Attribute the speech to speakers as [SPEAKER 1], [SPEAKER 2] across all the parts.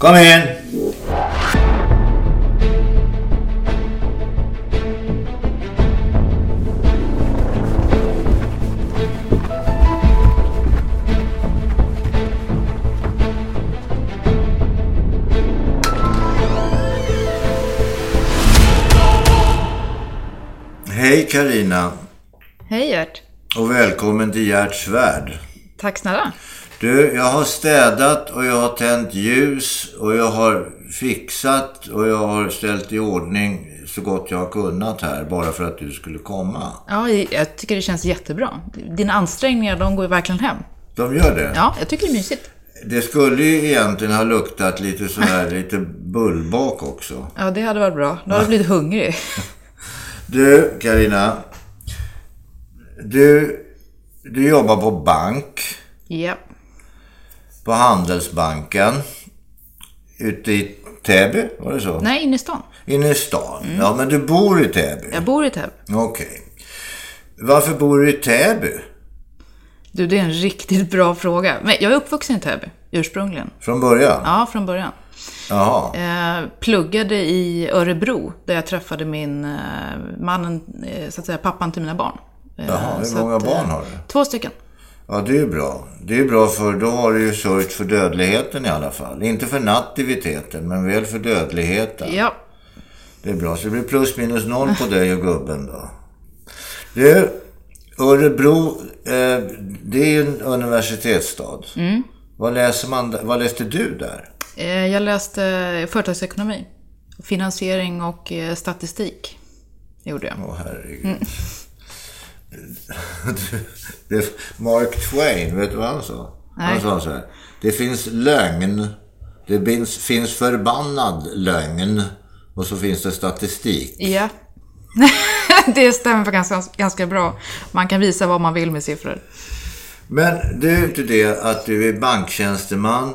[SPEAKER 1] Kom in! Hej Karina
[SPEAKER 2] Hej Gert.
[SPEAKER 1] och välkommen till Gerts värld.
[SPEAKER 2] Tack snälla.
[SPEAKER 1] Du, jag har städat och jag har tänt ljus och jag har fixat och jag har ställt i ordning så gott jag har kunnat här bara för att du skulle komma.
[SPEAKER 2] Ja, jag tycker det känns jättebra. Dina ansträngningar, de går ju verkligen hem.
[SPEAKER 1] De gör det?
[SPEAKER 2] Ja, jag tycker det är mysigt.
[SPEAKER 1] Det skulle ju egentligen ha luktat lite sådär, lite bullbak också.
[SPEAKER 2] Ja, det hade varit bra. Då hade jag blivit hungrig.
[SPEAKER 1] Du, Karina. Du, du jobbar på bank,
[SPEAKER 2] Ja.
[SPEAKER 1] På Handelsbanken, ute i Täby, var det så?
[SPEAKER 2] Nej, inne i stan.
[SPEAKER 1] Inne i stan? Ja, men du bor i Täby?
[SPEAKER 2] Jag bor i Täby.
[SPEAKER 1] Okej. Varför bor du i Täby?
[SPEAKER 2] Du, det är en riktigt bra fråga. Men jag är uppvuxen i Täby, ursprungligen.
[SPEAKER 1] Från början?
[SPEAKER 2] Ja, från början.
[SPEAKER 1] Jaha.
[SPEAKER 2] Eh, pluggade i Örebro, där jag träffade min eh, mannen, eh, så att säga, pappan till mina barn. Eh,
[SPEAKER 1] Jaha, hur många
[SPEAKER 2] att, eh,
[SPEAKER 1] barn har du?
[SPEAKER 2] Två stycken.
[SPEAKER 1] Ja, det är ju bra. Det är ju bra för då har du ju sörjt för dödligheten i alla fall. Inte för nativiteten, men väl för dödligheten.
[SPEAKER 2] Ja.
[SPEAKER 1] Det är bra. Så det blir plus minus noll på dig och gubben då. Du, Örebro, eh, det är ju en universitetsstad.
[SPEAKER 2] Mm.
[SPEAKER 1] Vad, läser man, vad läste du där?
[SPEAKER 2] Eh, Jag läste företagsekonomi, finansiering och eh, statistik. Det gjorde jag.
[SPEAKER 1] Åh herregud. det, Mark Twain, vet du vad han sa? Han
[SPEAKER 2] Nej.
[SPEAKER 1] sa så här. Det finns lögn. Det finns, finns förbannad lögn. Och så finns det statistik.
[SPEAKER 2] Ja. det stämmer för ganska, ganska bra. Man kan visa vad man vill med siffror.
[SPEAKER 1] Men det är inte det att du är banktjänsteman,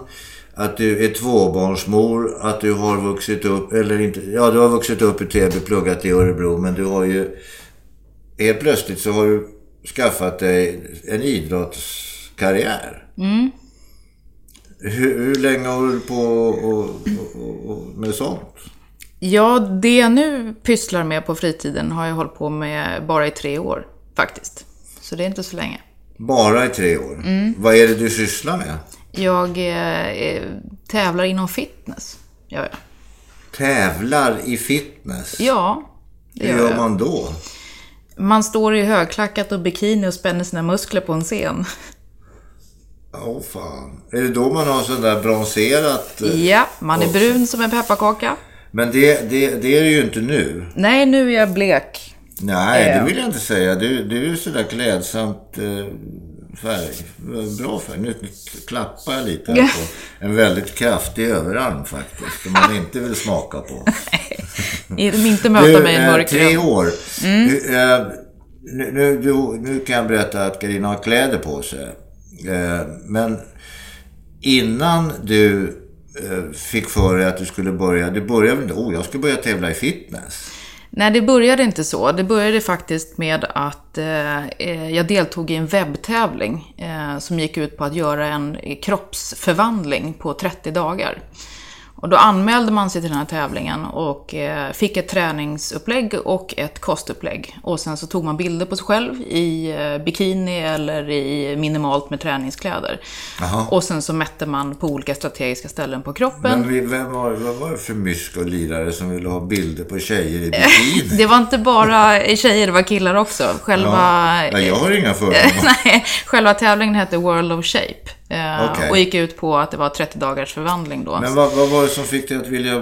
[SPEAKER 1] att du är tvåbarnsmor, att du har vuxit upp, eller inte, ja du har vuxit upp i Täby, pluggat i Örebro, men du har ju, helt plötsligt så har du skaffat dig en idrottskarriär. Hur, hur länge har du på och, och, och, med sånt?
[SPEAKER 2] Ja, det jag nu pysslar med på fritiden har jag hållit på med bara i tre år, faktiskt. Så det är inte så länge.
[SPEAKER 1] Bara i tre år. Vad är det du sysslar med?
[SPEAKER 2] Jag eh, eh, tävlar inom fitness. Gör jag.
[SPEAKER 1] Tävlar i fitness.
[SPEAKER 2] Ja, det
[SPEAKER 1] Hur
[SPEAKER 2] gör
[SPEAKER 1] gör
[SPEAKER 2] jag.
[SPEAKER 1] man då?
[SPEAKER 2] Man står i högklackat och bikini och spänner sina muskler på en scen.
[SPEAKER 1] Åh fan. Är det då man har sån där bronserat? eh,
[SPEAKER 2] Ja, man är brun som en pepparkaka.
[SPEAKER 1] Men det, det, det är det ju inte nu.
[SPEAKER 2] Nej, nu är jag blek.
[SPEAKER 1] Nej, det vill jag inte säga. Du, du är ju sådär klädsamt eh, färg. Bra färg. Nu klappar jag lite här på en väldigt kraftig överarm faktiskt. Som man inte vill smaka på.
[SPEAKER 2] Inte möta
[SPEAKER 1] Du,
[SPEAKER 2] mig i
[SPEAKER 1] eh,
[SPEAKER 2] mörkret.
[SPEAKER 1] tre år. Du, eh, nu, nu, du, nu kan jag berätta att Carina har kläder på sig. Eh, men innan du fick för dig att du skulle börja, det började inte, oh jag ska börja tävla i fitness.
[SPEAKER 2] Nej, det började inte så. Det började faktiskt med att eh, eh, jag deltog i en webbtävling eh, som gick ut på att göra en eh, kroppsförvandling på 30 dagar. Och då anmälde man sig till den här tävlingen och eh, fick ett träningsupplägg och ett kostupplägg. Och sen så tog man bilder på sig själv i eh, bikini eller i minimalt med träningskläder.
[SPEAKER 1] Jaha.
[SPEAKER 2] Och sen så mätte man på olika strategiska ställen på kroppen.
[SPEAKER 1] Men vem var, vad var det för mysk och lirare som ville ha bilder på tjejer i bikini?
[SPEAKER 2] Det var inte bara tjejer, det var killar också. Själva,
[SPEAKER 1] Ja, jag har inga fördomar.
[SPEAKER 2] Nej, själva tävlingen hette World of Shape. Eh,
[SPEAKER 1] Okej.
[SPEAKER 2] Och gick ut på att det var 30 dagars förvandling då.
[SPEAKER 1] Men vad, vad var det som fick dig att vilja,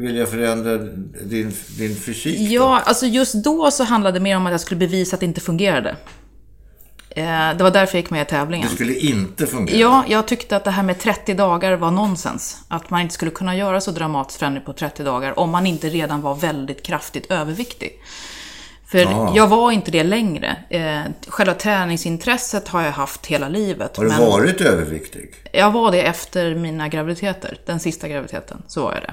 [SPEAKER 1] vilja förändra din, din fysik? då?
[SPEAKER 2] Ja, alltså just då så handlade det mer om att jag skulle bevisa att det inte fungerade. Eh, Det var därför jag gick med i tävlingen.
[SPEAKER 1] Det skulle inte fungera?
[SPEAKER 2] Ja, jag tyckte att det här med 30 dagar var nonsens. Att man inte skulle kunna göra så dramatisk förändring på 30 dagar om man inte redan var väldigt kraftigt överviktig. För
[SPEAKER 1] Ah.
[SPEAKER 2] jag var inte det längre. Eh, själva träningsintresset har jag haft hela livet.
[SPEAKER 1] Har du varit överviktig?
[SPEAKER 2] Jag var det efter mina graviditeter. Den sista graviditeten, så var jag det.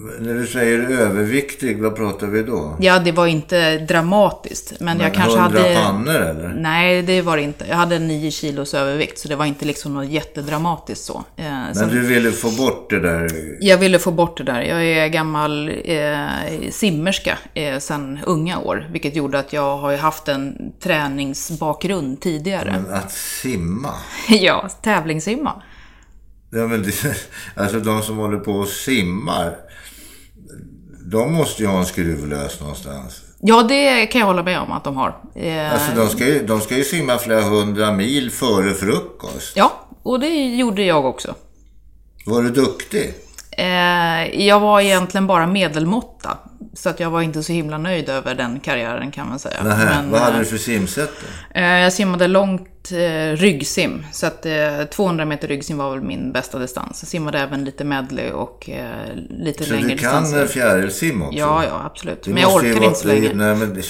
[SPEAKER 1] När du säger överviktig, vad pratar vi då?
[SPEAKER 2] Ja, det var inte dramatiskt. Men,
[SPEAKER 1] Men
[SPEAKER 2] jag kanske
[SPEAKER 1] 100
[SPEAKER 2] hade...
[SPEAKER 1] pannor eller?
[SPEAKER 2] Nej, det var det inte. Jag hade 9 kilos övervikt, så det var inte liksom något jättedramatiskt så. Eh,
[SPEAKER 1] Men
[SPEAKER 2] sen-
[SPEAKER 1] du ville få bort det där.
[SPEAKER 2] Jag ville få bort det där. Jag är gammal eh, simmerska eh, sedan unga år, vilket gjorde att jag har haft en träningsbakgrund tidigare.
[SPEAKER 1] Men att simma.
[SPEAKER 2] ja, tävlingssimma.
[SPEAKER 1] Ja, men det, alltså de som håller på och simmar. De måste ju ha en skruvlös någonstans.
[SPEAKER 2] Ja, det kan jag hålla med om att de har. Eh,
[SPEAKER 1] Alltså de ska, ju, de ska ju simma flera hundra mil före frukost.
[SPEAKER 2] Ja, och det gjorde jag också.
[SPEAKER 1] Var du duktig?
[SPEAKER 2] Eh, jag var egentligen bara medelmåtta. Så att jag var inte så himla nöjd över den karriären kan man säga.
[SPEAKER 1] Nähä,
[SPEAKER 2] Men,
[SPEAKER 1] vad hade
[SPEAKER 2] eh,
[SPEAKER 1] du för simsätt då?
[SPEAKER 2] Eh, Jag simmade långt eh, ryggsim, så att eh, 200 meter ryggsim var väl min bästa distans. Jag simmade även lite medley och eh, lite
[SPEAKER 1] Så
[SPEAKER 2] längre
[SPEAKER 1] du kan
[SPEAKER 2] distanser.
[SPEAKER 1] fjärilsim också?
[SPEAKER 2] Ja, ja, absolut. Men jag orkar inte så länge.
[SPEAKER 1] Nej, men det,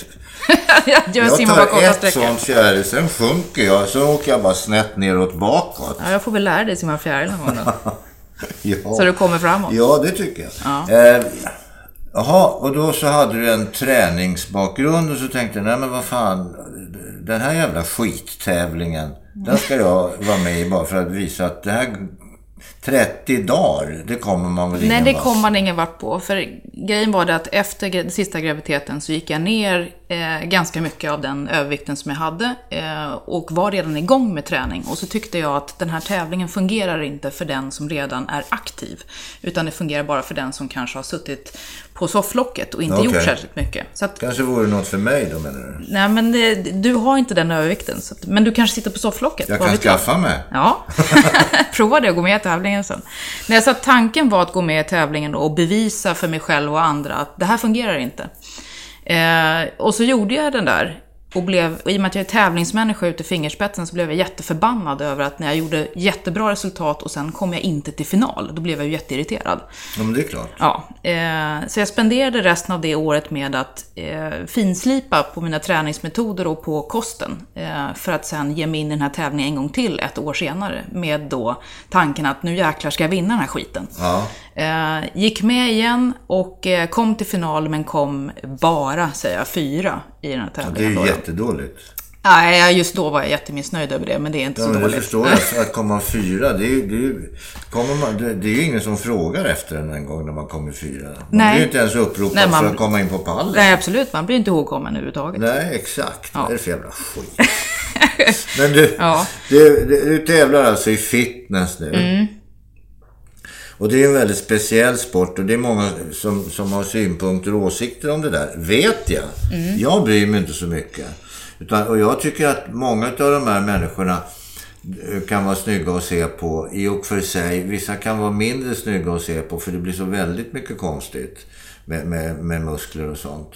[SPEAKER 2] jag
[SPEAKER 1] jag
[SPEAKER 2] simmar bara
[SPEAKER 1] tar
[SPEAKER 2] korta
[SPEAKER 1] ett
[SPEAKER 2] sträckor.
[SPEAKER 1] sånt fjäril, sen sjunker jag. Så åker jag bara snett neråt bakåt.
[SPEAKER 2] Ja, jag får väl lära dig simma fjäril någon gång då.
[SPEAKER 1] Ja.
[SPEAKER 2] Så du kommer framåt.
[SPEAKER 1] Ja, det tycker jag.
[SPEAKER 2] Ja.
[SPEAKER 1] Eh, Jaha, och då så hade du en träningsbakgrund och så tänkte du, nej men vad fan, den här jävla skittävlingen, den ska jag vara med i bara för att visa att det här 30 dagar, det kommer man väl
[SPEAKER 2] Nej,
[SPEAKER 1] ingen
[SPEAKER 2] det
[SPEAKER 1] vart.
[SPEAKER 2] kom man ingen vart på. För grejen var det att efter sista graviditeten så gick jag ner eh, ganska mycket av den övervikten som jag hade. Eh, och var redan igång med träning. Och så tyckte jag att den här tävlingen fungerar inte för den som redan är aktiv. Utan det fungerar bara för den som kanske har suttit på sofflocket och inte
[SPEAKER 1] Okej.
[SPEAKER 2] gjort särskilt mycket. Så att,
[SPEAKER 1] Kanske vore det något för mig då menar du?
[SPEAKER 2] nej, men det, du har inte den övervikten. Att, men du kanske sitter på sofflocket.
[SPEAKER 1] Jag kan skaffa mig.
[SPEAKER 2] Ja, prova det och gå med i tävlingen sen. Nej, så att tanken var att gå med i tävlingen och bevisa för mig själv och andra att det här fungerar inte. Eh, och så gjorde jag den där. Och blev, och i och med att jag är tävlingsmänniska ut i fingerspetsen så blev jag jätteförbannad över att när jag gjorde jättebra resultat och sen kom jag inte till final. Då blev jag ju jätteirriterad.
[SPEAKER 1] Ja, men det är klart.
[SPEAKER 2] Ja, eh, så jag spenderade resten av det året med att eh, finslipa på mina träningsmetoder och på kosten. Eh, för att sen ge mig in i den här tävlingen en gång till ett år senare. Med då tanken att nu jäklar ska jag vinna den här skiten.
[SPEAKER 1] Ja.
[SPEAKER 2] Eh, gick med igen och eh, kom till final men kom bara, säger jag, fyra i den här
[SPEAKER 1] Det är
[SPEAKER 2] tävlingen.
[SPEAKER 1] ju
[SPEAKER 2] då, då.
[SPEAKER 1] jättedåligt.
[SPEAKER 2] Nej, just då var jag jättemissnöjd över det, men det är inte
[SPEAKER 1] Ja,
[SPEAKER 2] så
[SPEAKER 1] det
[SPEAKER 2] dåligt.
[SPEAKER 1] förstår jag. Att komma fyra, det är ju... Det är ju, man, det, är ju ingen som frågar efter en en gång när man kommer fyra. Man
[SPEAKER 2] Nej.
[SPEAKER 1] blir ju inte ens uppropad
[SPEAKER 2] Nej, man-
[SPEAKER 1] för att komma in på pallen.
[SPEAKER 2] Nej, absolut. Man blir inte ihågkommen överhuvudtaget.
[SPEAKER 1] Nej, exakt. Vad är det för jävla skit?
[SPEAKER 2] Mm.
[SPEAKER 1] Men du,
[SPEAKER 2] Ja.
[SPEAKER 1] du, du, du tävlar alltså i fitness nu. Och det är en väldigt speciell sport och det är många som, som har synpunkter och åsikter om det där. Vet jag. Jag bryr mig inte så mycket. Utan, och jag tycker att många av de här människorna eh, kan vara snygga att se på i och för sig. Vissa kan vara mindre snygga att se på för det blir så väldigt mycket konstigt med, med, med muskler och sånt.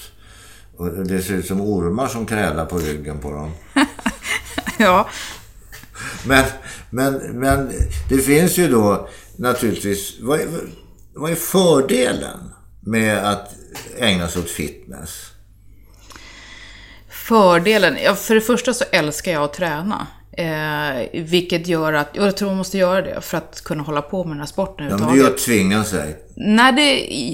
[SPEAKER 1] Och det ser ut som ormar som krälar på ryggen på dem.
[SPEAKER 2] Ja.
[SPEAKER 1] Men, men, men det finns ju då naturligtvis... Vad är, vad är fördelen med att ägna sig åt fitness?
[SPEAKER 2] Fördelen? Ja, för det första så älskar jag att träna. Eh, vilket gör att, och jag tror man måste göra det för att kunna hålla på med den här sporten
[SPEAKER 1] Ja, men det är
[SPEAKER 2] överhuvudtaget.
[SPEAKER 1] att tvinga sig.
[SPEAKER 2] Nej,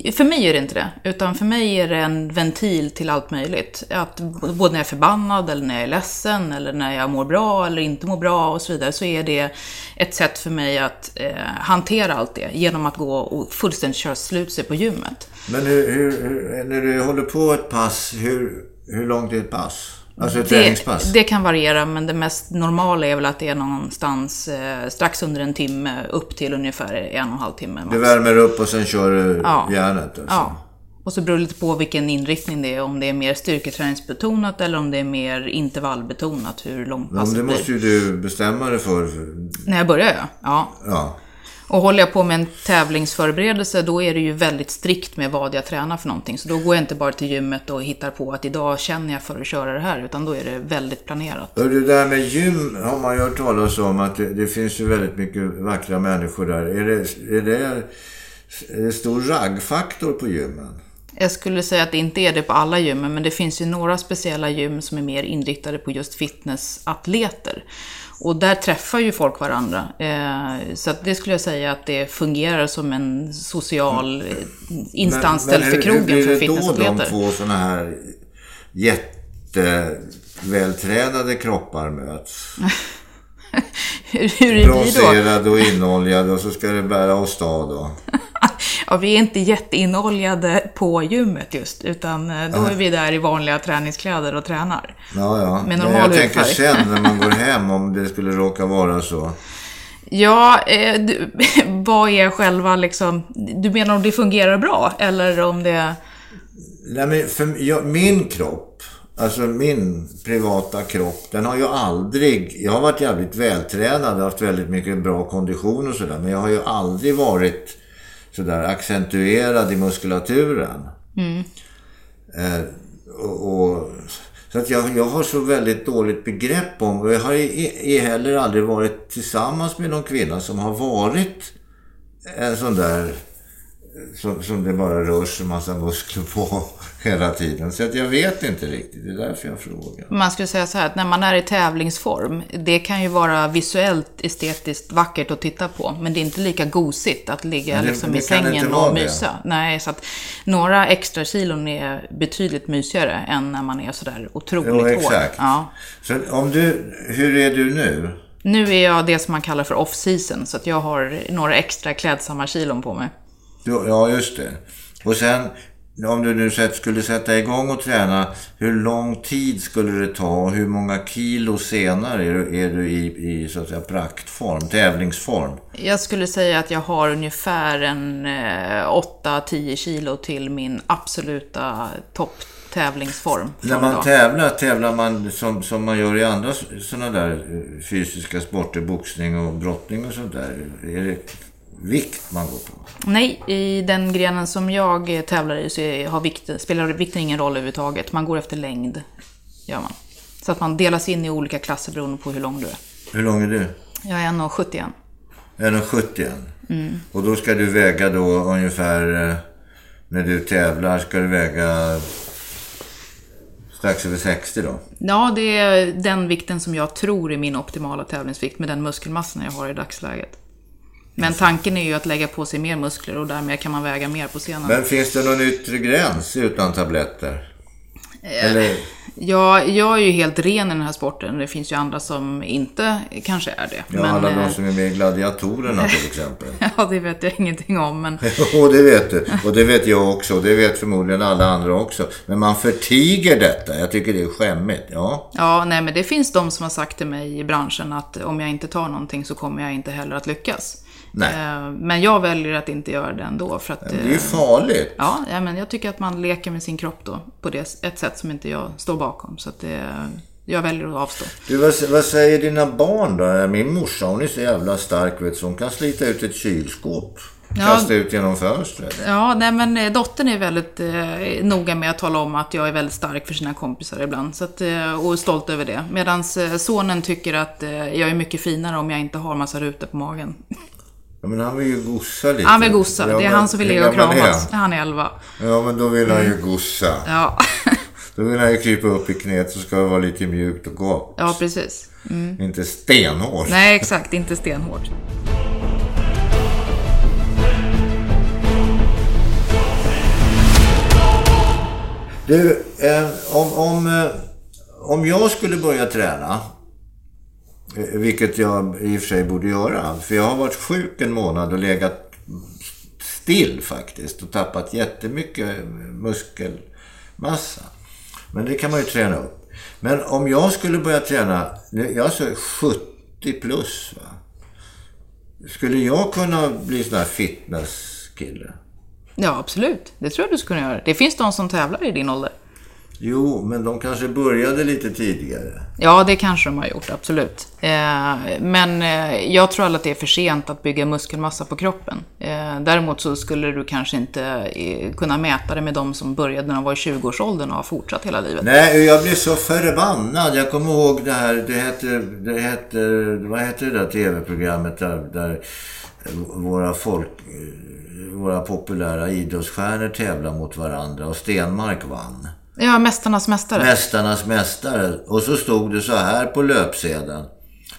[SPEAKER 2] det, för mig är det inte det. Utan för mig är det en ventil till allt möjligt. Att både när jag är förbannad, eller när jag är ledsen, eller när jag mår bra eller inte mår bra och så vidare, så är det ett sätt för mig att eh, hantera allt det genom att gå och fullständigt köra slut sig på gymmet.
[SPEAKER 1] Men hur, hur, hur, när du håller på ett pass, hur, hur långt är ett pass? Alltså ett träningspass?
[SPEAKER 2] Det, det kan variera, men det mest normala är väl att det är någonstans eh, strax under en timme upp till ungefär en och en halv timme. max.
[SPEAKER 1] Du värmer upp och sen kör du
[SPEAKER 2] Ja.
[SPEAKER 1] järnet? Alltså.
[SPEAKER 2] Ja. Och så beror det lite på vilken inriktning det är. Om det är mer styrketräningsbetonat eller om det är mer intervallbetonat. Hur långt passet
[SPEAKER 1] men det
[SPEAKER 2] blir.
[SPEAKER 1] måste ju du bestämma dig för.
[SPEAKER 2] När jag börjar ja. ja.
[SPEAKER 1] Ja.
[SPEAKER 2] Och håller jag på med en tävlingsförberedelse då är det ju väldigt strikt med vad jag tränar för någonting. Så då går jag inte bara till gymmet och hittar på att idag känner jag för att köra det här. Utan då är det väldigt planerat.
[SPEAKER 1] Och det där med gym har man ju hört talas om att det, det finns ju väldigt mycket vackra människor där. Är det, är det, är det stor raggfaktor på gymmen?
[SPEAKER 2] Jag skulle säga att det inte är det på alla gym, men det finns ju några speciella gym som är mer inriktade på just fitnessatleter. Och där träffar ju folk varandra. Eh, så det skulle jag säga att det fungerar som en social eh, instans
[SPEAKER 1] Men- men
[SPEAKER 2] för
[SPEAKER 1] hur-
[SPEAKER 2] krogen
[SPEAKER 1] hur blir
[SPEAKER 2] för
[SPEAKER 1] det då de
[SPEAKER 2] fitnessatleter.
[SPEAKER 1] två sådana här jättevältränade kroppar möts?
[SPEAKER 2] Hur, hur är vi då?
[SPEAKER 1] Bronserade och inoljade och så ska det bära åstad då.
[SPEAKER 2] Ja, vi är inte jätteinoljade på gymmet just, utan eh, då är vi där i vanliga träningskläder och tränar.
[SPEAKER 1] Ja, ja.
[SPEAKER 2] Med normal
[SPEAKER 1] jag tänker sen när man går hem om det skulle råka vara så.
[SPEAKER 2] Ja, eh, du, vad är själva liksom... Du menar om det fungerar bra, eller om det...
[SPEAKER 1] Nej, men för jag, min kropp, alltså min privata kropp, den har ju aldrig... Jag har varit jävligt vältränad och haft väldigt mycket bra kondition och sådär. Men jag har ju aldrig varit sådär accentuerad i muskulaturen. Eh, och, och, så att jag, jag har så väldigt dåligt begrepp om... Jag har i, i heller aldrig varit tillsammans med någon kvinna som har varit en sån där som, som det bara rör sig en massa muskler på hela tiden. Så att jag vet inte riktigt. Det är därför jag frågar.
[SPEAKER 2] Man skulle säga så här att när man är i tävlingsform, det kan ju vara visuellt estetiskt vackert att titta på, men det är inte lika gosigt att ligga
[SPEAKER 1] det-
[SPEAKER 2] liksom
[SPEAKER 1] det
[SPEAKER 2] i sängen och
[SPEAKER 1] det.
[SPEAKER 2] mysa. Nej, så att några extra kilon är betydligt mysigare än när man är sådär otroligt
[SPEAKER 1] Jo,
[SPEAKER 2] hård.
[SPEAKER 1] exakt.
[SPEAKER 2] Ja.
[SPEAKER 1] Så om du, hur är du nu?
[SPEAKER 2] Nu är jag det som man kallar för off-season, så att jag har några extra klädsamma kilon på mig.
[SPEAKER 1] Du, ja, just det. Och sen, om du nu skulle sätta igång och träna, hur lång tid skulle det ta och hur många kilo senare är du, är du i, i så att säga praktform, tävlingsform?
[SPEAKER 2] Jag skulle säga att jag har ungefär en eh, 8-10 kilo till min absoluta topptävlingsform.
[SPEAKER 1] När man
[SPEAKER 2] idag.
[SPEAKER 1] tävlar, tävlar man som, som man gör i andra sådana där eh, fysiska sporter, boxning och brottning och sånt där. Är det vikt man går på?
[SPEAKER 2] Nej, i den grenen som jag tävlar i så har vikt, spelar vikten ingen roll överhuvudtaget. Man går efter längd, gör man. Så att man delas in i olika klasser beroende på hur lång du är.
[SPEAKER 1] Hur lång är du?
[SPEAKER 2] Jag är 1,71.
[SPEAKER 1] 1,70 mm. Och då ska du väga då ungefär, eh, när du tävlar, ska du väga strax över 60 då?
[SPEAKER 2] Ja, det är den vikten som jag tror är min optimala tävlingsvikt med den muskelmassan jag har i dagsläget. Men tanken är ju att lägga på sig mer muskler och därmed kan man väga mer på scenen.
[SPEAKER 1] Men finns det någon yttre gräns utan tabletter? Eller,
[SPEAKER 2] Ja, jag är ju helt ren i den här sporten. Det finns ju andra som inte kanske är det.
[SPEAKER 1] ja, alla
[SPEAKER 2] eh,
[SPEAKER 1] de som är med i Gladiatorerna till exempel.
[SPEAKER 2] ja, det vet jag ingenting om. Men
[SPEAKER 1] Och det vet du. Och det vet jag också. Och det vet förmodligen alla andra också. Men man förtiger detta. Jag tycker det är skämmigt. Ja.
[SPEAKER 2] Ja, nej, men det finns de som har sagt till mig i branschen att om jag inte tar någonting så kommer jag inte heller att lyckas.
[SPEAKER 1] Nej.
[SPEAKER 2] Eh, Men jag väljer att inte göra det ändå för att...
[SPEAKER 1] Det är ju
[SPEAKER 2] eh,
[SPEAKER 1] farligt.
[SPEAKER 2] Ja, men jag tycker att man leker med sin kropp då på det, ett sätt som inte jag står bakom. Så att det, jag väljer att avstå.
[SPEAKER 1] Du, vad, vad säger dina barn då? Min morsa hon är så jävla stark vet så hon kan slita ut ett kylskåp.
[SPEAKER 2] Ja.
[SPEAKER 1] Kasta ut genom fönstret.
[SPEAKER 2] Ja, nej men eh, dottern är väldigt eh, noga med att tala om att jag är väldigt stark för sina kompisar ibland. Så att, eh, och är stolt över det. Medan eh, sonen tycker att eh, jag är mycket finare om jag inte har massa rutor på magen.
[SPEAKER 1] Ja, men han vill ju gossa lite.
[SPEAKER 2] Han vill gossa.
[SPEAKER 1] Ja,
[SPEAKER 2] det är han som vill ligga och kramas.
[SPEAKER 1] han?
[SPEAKER 2] Är 11.
[SPEAKER 1] Ja, men då vill han ju gossa.
[SPEAKER 2] Ja,
[SPEAKER 1] Då vill han ju krypa upp i knät så ska det vara lite mjukt och gott.
[SPEAKER 2] ja precis.
[SPEAKER 1] Inte stenhårt.
[SPEAKER 2] Nej, exakt. Inte stenhårt.
[SPEAKER 1] Du, eh, om, om, eh, om jag skulle börja träna, Eh, vilket jag i och för sig borde göra, för jag har varit sjuk en månad och legat still faktiskt och tappat jättemycket muskelmassa. Men det kan man ju träna upp. Men om jag skulle börja träna, jag är alltså 70 plus va. Skulle jag kunna bli sån här fitnesskille?
[SPEAKER 2] Ja, absolut. Det tror jag du skulle kunna göra. Det finns de som tävlar i din ålder.
[SPEAKER 1] Jo, men de kanske började lite tidigare.
[SPEAKER 2] Ja, det kanske de har gjort, absolut. Eh, men eh, jag tror att det är för sent att bygga muskelmassa på kroppen. Eh, däremot så skulle du kanske inte kunna mäta det med de som började när de var i 20-årsåldern och har fortsatt hela livet.
[SPEAKER 1] Nej, jag blev så förbannad. Jag kommer ihåg det här, det hette, det hette, vad hette det där tv-programmet där, där våra folk, våra populära idrottsstjärnor tävlar mot varandra och Stenmark vann.
[SPEAKER 2] Ja, Mästarnas Mästare.
[SPEAKER 1] Mästarnas mästare. Och så stod det så här på löpsedeln.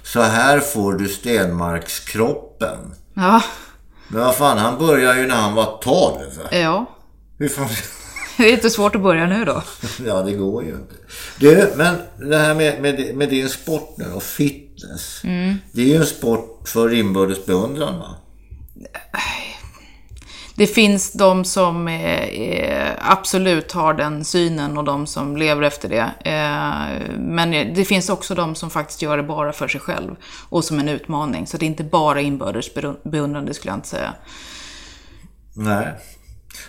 [SPEAKER 1] Så här får du Stenmarkskroppen.
[SPEAKER 2] Ja,
[SPEAKER 1] Men vad fan, han började ju när han var 12.
[SPEAKER 2] ja.
[SPEAKER 1] Hur fan...
[SPEAKER 2] Det är inte svårt att börja nu då.
[SPEAKER 1] Ja, det går ju inte. Du, men det här med, med, med din sport nu och fitness. Det är ju en sport för inbördes beundran va?
[SPEAKER 2] Det finns de som eh, eh, absolut har den synen och de som lever efter det. Eh, men eh, det finns också de som faktiskt gör det bara för sig själv och som en utmaning. Så det är inte bara inbördes beundrande beundran, det skulle jag inte säga.
[SPEAKER 1] Nej.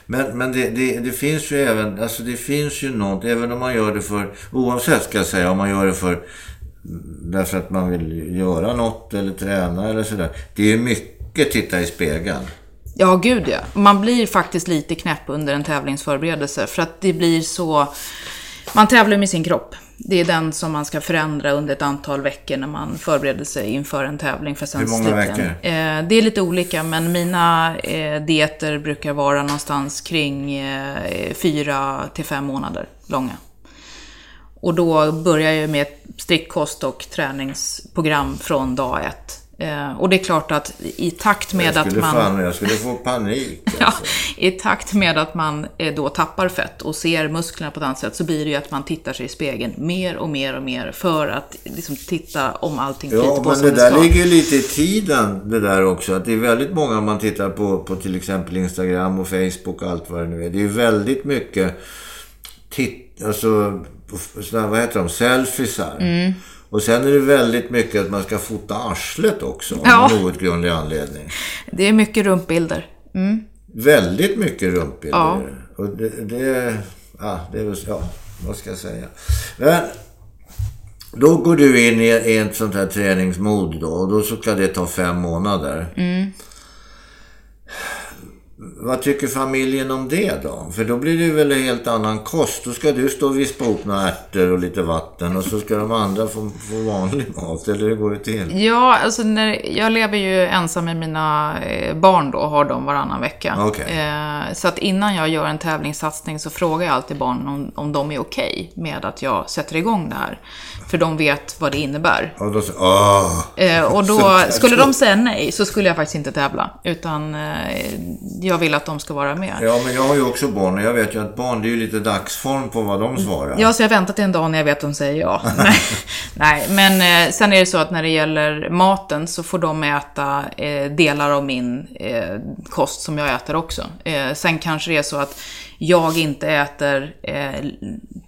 [SPEAKER 1] Men, men det, det, det finns ju även, alltså det finns ju något, även om man gör det för, oavsett ska jag säga, om man gör det för, därför att man vill göra något eller träna eller sådär. Det är ju mycket titta i spegeln.
[SPEAKER 2] Ja, gud ja. Man blir faktiskt lite knäpp under en tävlingsförberedelse för att det blir så... Man tävlar med sin kropp. Det är den som man ska förändra under ett antal veckor när man förbereder sig inför en tävling. För sen
[SPEAKER 1] Hur många
[SPEAKER 2] slutligen-
[SPEAKER 1] veckor?
[SPEAKER 2] Eh, det är lite olika, men mina eh, dieter brukar vara någonstans kring eh, fyra till fem månader långa. Och då börjar jag med ett strikt kost och träningsprogram från dag ett. Eh, och det är klart att i takt med att man...
[SPEAKER 1] fan, jag skulle få panik.
[SPEAKER 2] Ja,
[SPEAKER 1] Alltså.
[SPEAKER 2] I takt med att man eh, då tappar fett och ser musklerna på ett annat sätt så blir det ju att man tittar sig i spegeln mer och mer och mer för att liksom titta om allting flyter
[SPEAKER 1] Ja,
[SPEAKER 2] på
[SPEAKER 1] men
[SPEAKER 2] som
[SPEAKER 1] det
[SPEAKER 2] det
[SPEAKER 1] där ligger ju lite i tiden det där också. Att det är väldigt många om man tittar på, på till exempel Instagram och Facebook och allt vad det nu är. Det är ju väldigt mycket titt, alltså, sådana, vad heter de, selfiesar.
[SPEAKER 2] Mm.
[SPEAKER 1] Och sen är det väldigt mycket att man ska fota arslet också. Av
[SPEAKER 2] Ja.
[SPEAKER 1] någon outgrundlig anledning.
[SPEAKER 2] Det är mycket rumpbilder. Mm.
[SPEAKER 1] Väldigt mycket rumpbilder.
[SPEAKER 2] Ja.
[SPEAKER 1] Och det, det, ja, det är ja, vad ska jag säga. Men då går du in i, i ett sånt här träningsmod då och då så ska det ta fem månader. Vad tycker familjen om det då? För då blir det väl en helt annan kost. Då ska du stå och vispa ihop några ärtor och lite vatten och så ska de andra få, få vanlig mat. Eller hur går det till?
[SPEAKER 2] Ja, alltså när, jag lever ju ensam med mina eh, barn då, har dem varannan vecka.
[SPEAKER 1] Okej.
[SPEAKER 2] Eh, så att innan jag gör en tävlingssatsning så frågar jag alltid barnen om, om de är okej med att jag sätter igång det här. För de vet vad det innebär.
[SPEAKER 1] Och då åh!
[SPEAKER 2] Eh, och då, skulle de säga nej så skulle jag faktiskt inte tävla. Utan eh, jag vill att de ska vara med.
[SPEAKER 1] Ja, men jag har ju också barn och jag vet ju att barn, det är ju lite dagsform på vad de svarar.
[SPEAKER 2] Ja, så jag väntar till en dag när jag vet att de säger ja. nej, nej, men eh, sen är det så att när det gäller maten så får de äta eh, delar av min eh, kost som jag äter också. Eh, sen kanske det är så att jag inte äter eh,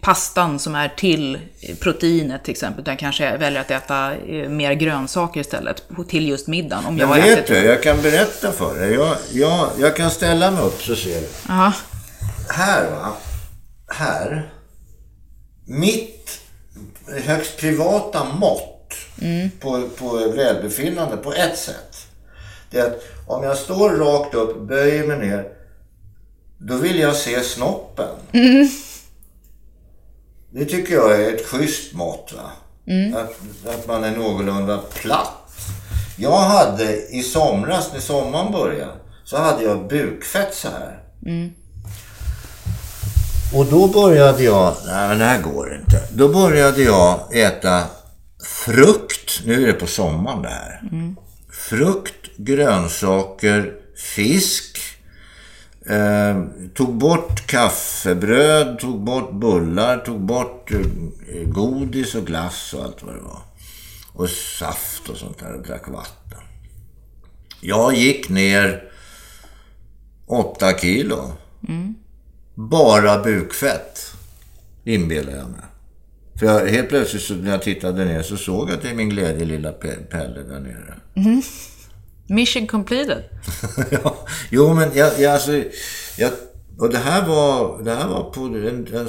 [SPEAKER 2] pastan som är till proteinet till exempel, utan kanske väljer att äta eh, mer grönsaker istället till just middagen. Om jag
[SPEAKER 1] Men vet
[SPEAKER 2] ätit
[SPEAKER 1] du, jag kan berätta för dig. Jag, jag, jag kan ställa mig upp så ser du.
[SPEAKER 2] Ja,
[SPEAKER 1] Här va. Här. Mitt högst privata mått på, på välbefinnande på ett sätt. Det är att om jag står rakt upp, böjer mig ner. Då vill jag se snoppen. Det tycker jag är ett schysst mått. Va? Att, att man är någorlunda platt. Jag hade i somras, när sommaren började, så hade jag bukfett så här. Och då började jag, nej men det här går inte. Då började jag äta frukt, nu är det på sommaren det här. Frukt, grönsaker, fisk. Eh, tog bort kaffebröd, tog bort bullar, tog bort eh, godis och glass och allt vad det var. Och saft och sånt där och drack vatten. Jag gick ner 8 kilo. Bara bukfett, inbillar jag mig. För jag, helt plötsligt så, när jag tittade ner så såg jag till min glädje lilla Pe- Pelle där nere.
[SPEAKER 2] Mission completed.
[SPEAKER 1] ja, jo, men jag, jag, alltså, jag, och det här var, det här var på en, en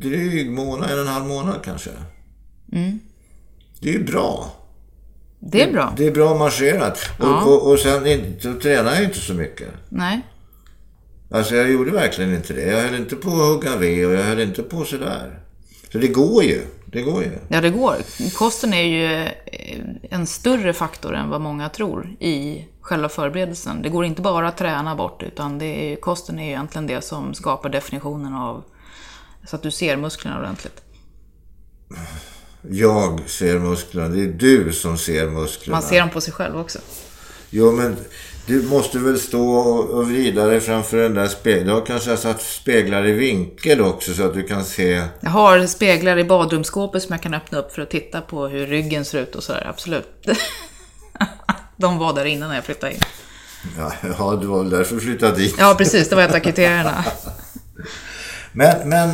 [SPEAKER 1] dryg månad, en och en halv månad kanske. Det är ju bra.
[SPEAKER 2] Det är bra.
[SPEAKER 1] Det är bra marscherat.
[SPEAKER 2] Ja.
[SPEAKER 1] Och, och, och sen inte- så tränar jag inte så mycket.
[SPEAKER 2] Nej.
[SPEAKER 1] Alltså jag gjorde verkligen inte det. Jag höll inte på att hugga ved och jag höll inte på sådär. Så det går ju. Det går ju.
[SPEAKER 2] Ja, det går. Kosten är ju eh, en större faktor än vad många tror i själva förberedelsen. Det går inte bara att träna bort, utan det är, kosten är ju egentligen det som skapar definitionen av så att du ser musklerna ordentligt.
[SPEAKER 1] Jag ser musklerna. Det är du som ser musklerna.
[SPEAKER 2] Man ser dem på sig själv också.
[SPEAKER 1] Jo, men du måste väl stå och vrida dig framför den där spegeln. Du har kanske satt speglar i vinkel också så att du kan se.
[SPEAKER 2] Jag har speglar i badrumsskåpet som jag kan öppna upp för att titta på hur ryggen ser ut och sådär. Absolut. De var där innan när jag flyttade in.
[SPEAKER 1] Ja, ja du var väl därför du flyttade dit.
[SPEAKER 2] Ja, precis. Det var ett av kriterierna.
[SPEAKER 1] Men, men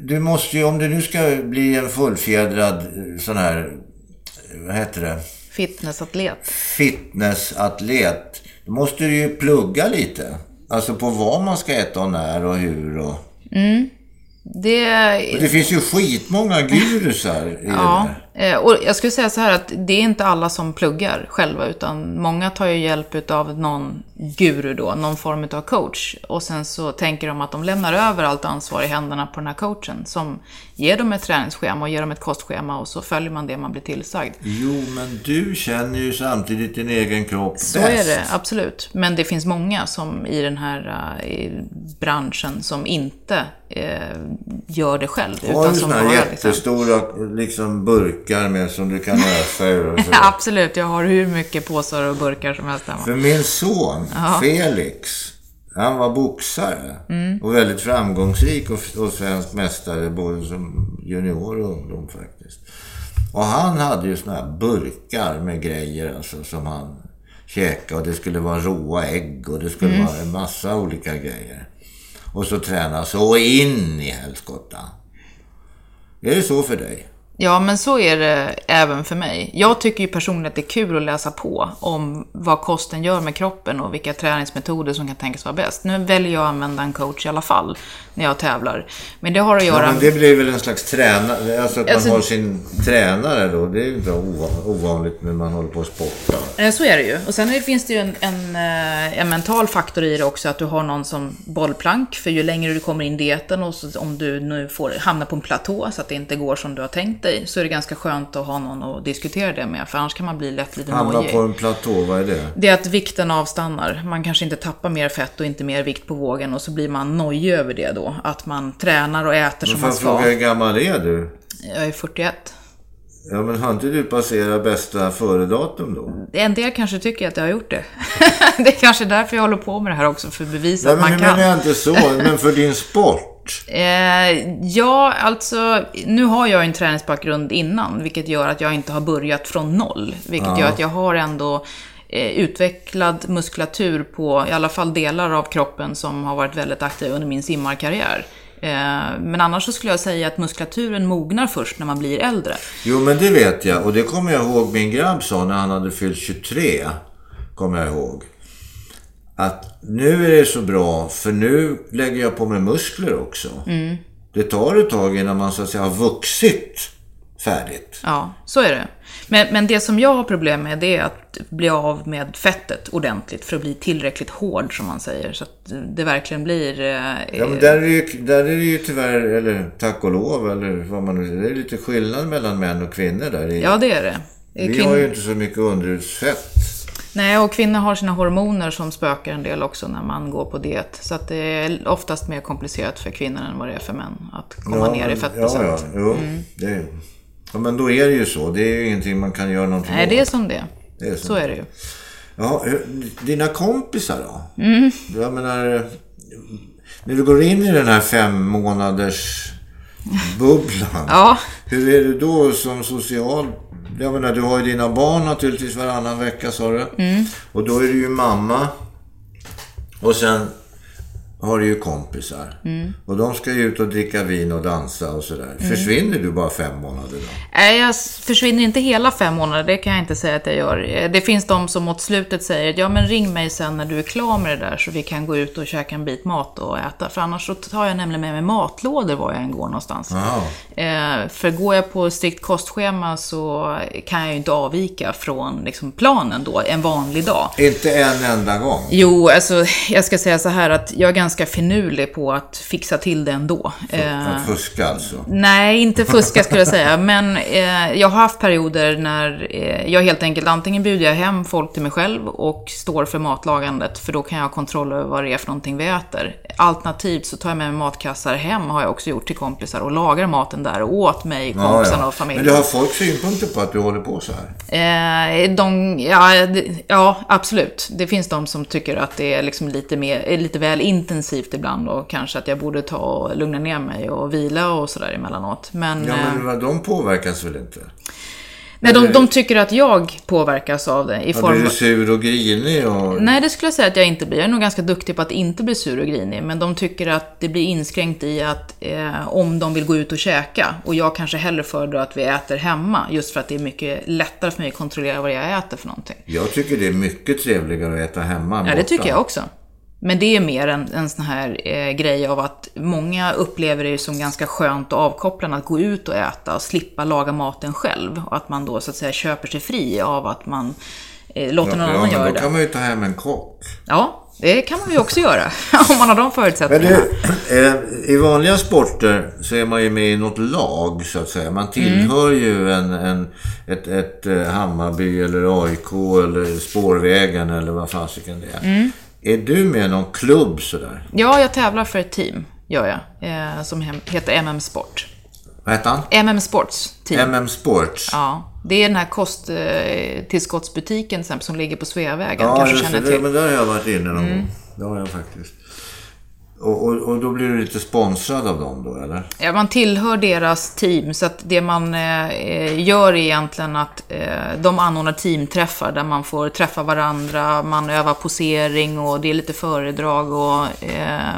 [SPEAKER 1] du måste ju, om du nu ska bli en fullfjädrad sån här, vad heter det?
[SPEAKER 2] Fitnessatlet.
[SPEAKER 1] Fitnessatlet. Då måste du ju plugga lite. Alltså på vad man ska äta och när och hur och...
[SPEAKER 2] Mm. Det...
[SPEAKER 1] det finns ju skitmånga gurusar i
[SPEAKER 2] ja, det där. Eh, och jag skulle säga så här att det är inte alla som pluggar själva, utan många tar ju hjälp av någon guru då, någon form av coach. Och sen så tänker de att de lämnar över allt ansvar i händerna på den här coachen som ger dem ett träningsschema och ger dem ett kostschema och så följer man det man blir tillsagd.
[SPEAKER 1] Jo, men du känner ju samtidigt din egen kropp
[SPEAKER 2] Så bäst. är det, absolut. Men det finns många som i den här i branschen som inte eh, gör det själv.
[SPEAKER 1] Har utan du sådana här liksom- jättestora liksom... liksom, burkar med som du kan ösa ur?
[SPEAKER 2] absolut, jag har hur mycket påsar och burkar som helst hemma.
[SPEAKER 1] För min son, Aha. Felix, han var boxare mm. och väldigt framgångsrik och, och svensk mästare både som junior och ungdom faktiskt. Och han hade ju såna här burkar med grejer alltså som han käkade och det skulle vara råa ägg och det skulle mm. vara en massa olika grejer. Och så träna så in i helskotta. Är det så för dig?
[SPEAKER 2] Ja, men så är det även för mig. Jag tycker ju personligen att det är kul att läsa på om vad kosten gör med kroppen och vilka träningsmetoder som kan tänkas vara bäst. Nu väljer jag att använda en coach i alla fall när jag tävlar. Men det har att göra... Ja,
[SPEAKER 1] men det blir väl en slags tränare, alltså att alltså... man har sin tränare då. Det är ju inte ovanligt när man håller på att sporta.
[SPEAKER 2] Så är det ju. Och sen finns det ju en, en, eh, en, mental faktor i det också, att du har någon som bollplank. För ju längre du kommer in i dieten och så, om du nu får hamna på en platå så att det inte går som du har tänkt dig, så är det ganska skönt att ha någon att diskutera det med. För annars kan man bli lätt lite
[SPEAKER 1] nojig. Hamna på en platå, vad är det?
[SPEAKER 2] Det är att vikten avstannar. Man kanske inte tappar mer fett och inte mer vikt på vågen och så blir man nojig över det då. Att man tränar och äter som man ska.
[SPEAKER 1] Fråga, hur gammal är du?
[SPEAKER 2] Jag är 41.
[SPEAKER 1] Ja, men har inte du passerat bästa före-datum då?
[SPEAKER 2] En del kanske tycker att jag har gjort det. det är kanske därför jag håller på med det här också, för att bevisa
[SPEAKER 1] Nej,
[SPEAKER 2] att man
[SPEAKER 1] men
[SPEAKER 2] kan.
[SPEAKER 1] Men jag inte så, men för din sport?
[SPEAKER 2] Eh, ja, alltså, nu har jag en träningsbakgrund innan, vilket gör att jag inte har börjat från noll. Vilket ja. gör att jag har ändå eh, utvecklad muskulatur på i alla fall delar av kroppen som har varit väldigt aktiv under min simmarkarriär. Eh, men annars så skulle jag säga att muskulaturen mognar först när man blir äldre.
[SPEAKER 1] Jo, men det vet jag. Och det kommer jag ihåg min grabb sa när han hade fyllt 23. Kommer jag ihåg att nu är det så bra för nu lägger jag på mig muskler också. Mm. Det tar ett tag innan man så att säga har vuxit färdigt.
[SPEAKER 2] Ja, så är det. Men, men det som jag har problem med det är att bli av med fettet ordentligt för att bli tillräckligt hård som man säger. Så att det verkligen blir... Eh,
[SPEAKER 1] ja, men där är, det ju, där är det ju tyvärr, eller tack och lov, eller vad man nu säger. Det är lite skillnad mellan män och kvinnor där.
[SPEAKER 2] Ja, det är det.
[SPEAKER 1] Vi Kvin... har ju inte så mycket underhudsfett.
[SPEAKER 2] Nej, och kvinnor har sina hormoner som spökar en del också när man går på diet. Så att det är oftast mer komplicerat för kvinnor än vad det är för män att komma ja, ner i fettprocent.
[SPEAKER 1] Ja, ja, jo, mm. det, ja, men då är det ju så. Det är ju ingenting man kan göra någonting
[SPEAKER 2] Nej, åt. det är som det, det är som så är det ju.
[SPEAKER 1] Ja, dina kompisar då?
[SPEAKER 2] Mm.
[SPEAKER 1] Jag menar, när du går in i den här fem månaders bubblan.
[SPEAKER 2] ja.
[SPEAKER 1] Hur är du då som social jag menar, du har ju dina barn naturligtvis varannan vecka sa du.
[SPEAKER 2] Mm.
[SPEAKER 1] Och då är du ju mamma. Och sen har ju kompisar.
[SPEAKER 2] Mm.
[SPEAKER 1] Och de ska ju ut och dricka vin och dansa och sådär. Mm. Försvinner du bara fem månader då?
[SPEAKER 2] Nej, jag försvinner inte hela fem månader. Det kan jag inte säga att jag gör. Det finns de som mot slutet säger ja men ring mig sen när du är klar med det där så vi kan gå ut och käka en bit mat och äta. För annars så tar jag nämligen med mig matlådor var jag än går någonstans. Eh, för går jag på strikt kostschema så kan jag ju inte avvika från liksom, planen då, en vanlig dag.
[SPEAKER 1] Inte en enda gång?
[SPEAKER 2] Jo, alltså jag ska säga så här att jag är ganska finurlig på att fixa till det ändå.
[SPEAKER 1] För, att eh, fuska alltså?
[SPEAKER 2] Nej, inte fuska skulle jag säga. Men eh, jag har haft perioder när eh, jag helt enkelt antingen bjuder jag hem folk till mig själv och står för matlagandet. För då kan jag ha kontroll över vad det är för någonting vi äter. alternativt så tar jag med mig matkassar hem, har jag också gjort till kompisar, och lagar maten där och åt mig, kompisarna och familjen.
[SPEAKER 1] Men du har folk synpunkter på att du håller på så
[SPEAKER 2] här? Eh, de, ja, ja, absolut. Det finns de som tycker att det är liksom lite, mer, lite väl intensivt ibland och kanske att jag borde ta och lugna ner mig och vila och sådär emellanåt. Men,
[SPEAKER 1] ja, men eh, de påverkas väl inte?
[SPEAKER 2] Nej, de, de tycker att jag påverkas av det. I
[SPEAKER 1] form... Blir du sur och grinig? Och...
[SPEAKER 2] Nej, det skulle jag säga att jag inte blir. Jag är nog ganska duktig på att inte bli sur och grinig. Men de tycker att det blir inskränkt i att eh, om de vill gå ut och käka och jag kanske hellre föredrar att vi äter hemma. Just för att det är mycket lättare för mig att kontrollera vad jag äter för någonting.
[SPEAKER 1] Jag tycker det är mycket trevligare att äta hemma än
[SPEAKER 2] Ja, det tycker jag också. Men det är mer en, en sån här eh, grej av att många upplever det som ganska skönt och avkopplande att gå ut och äta och slippa laga maten själv. Och att man då så att säga köper sig fri av att man eh, låter någon ja, annan
[SPEAKER 1] ja,
[SPEAKER 2] göra det.
[SPEAKER 1] då kan man ju ta hem en kock.
[SPEAKER 2] Ja, det kan man ju också göra. om man har de förutsättningarna.
[SPEAKER 1] Men det, eh, I vanliga sporter så är man ju med i något lag så att säga. Man tillhör mm. ju en, en, ett, ett, ett eh, Hammarby eller AIK eller Spårvägen eller vad fasiken det är. Mm. Är du med i någon klubb sådär?
[SPEAKER 2] Ja, jag tävlar för ett team, gör jag. Eh, som heter MM Sport.
[SPEAKER 1] Vad heter han?
[SPEAKER 2] MM Sports team.
[SPEAKER 1] MM Sports?
[SPEAKER 2] Ja. Det är den här kosttillskottsbutiken eh, som ligger på Sveavägen.
[SPEAKER 1] Ja, kanske känner till. Det, men där har jag varit inne någon mm. gång. Det har jag faktiskt. Och, och, och, då blir du lite sponsrad av dem då, eller?
[SPEAKER 2] Ja, man tillhör deras team. Så att det man eh, gör är egentligen att eh, de anordnar teamträffar där man får träffa varandra, man övar posering och det är lite föredrag och eh,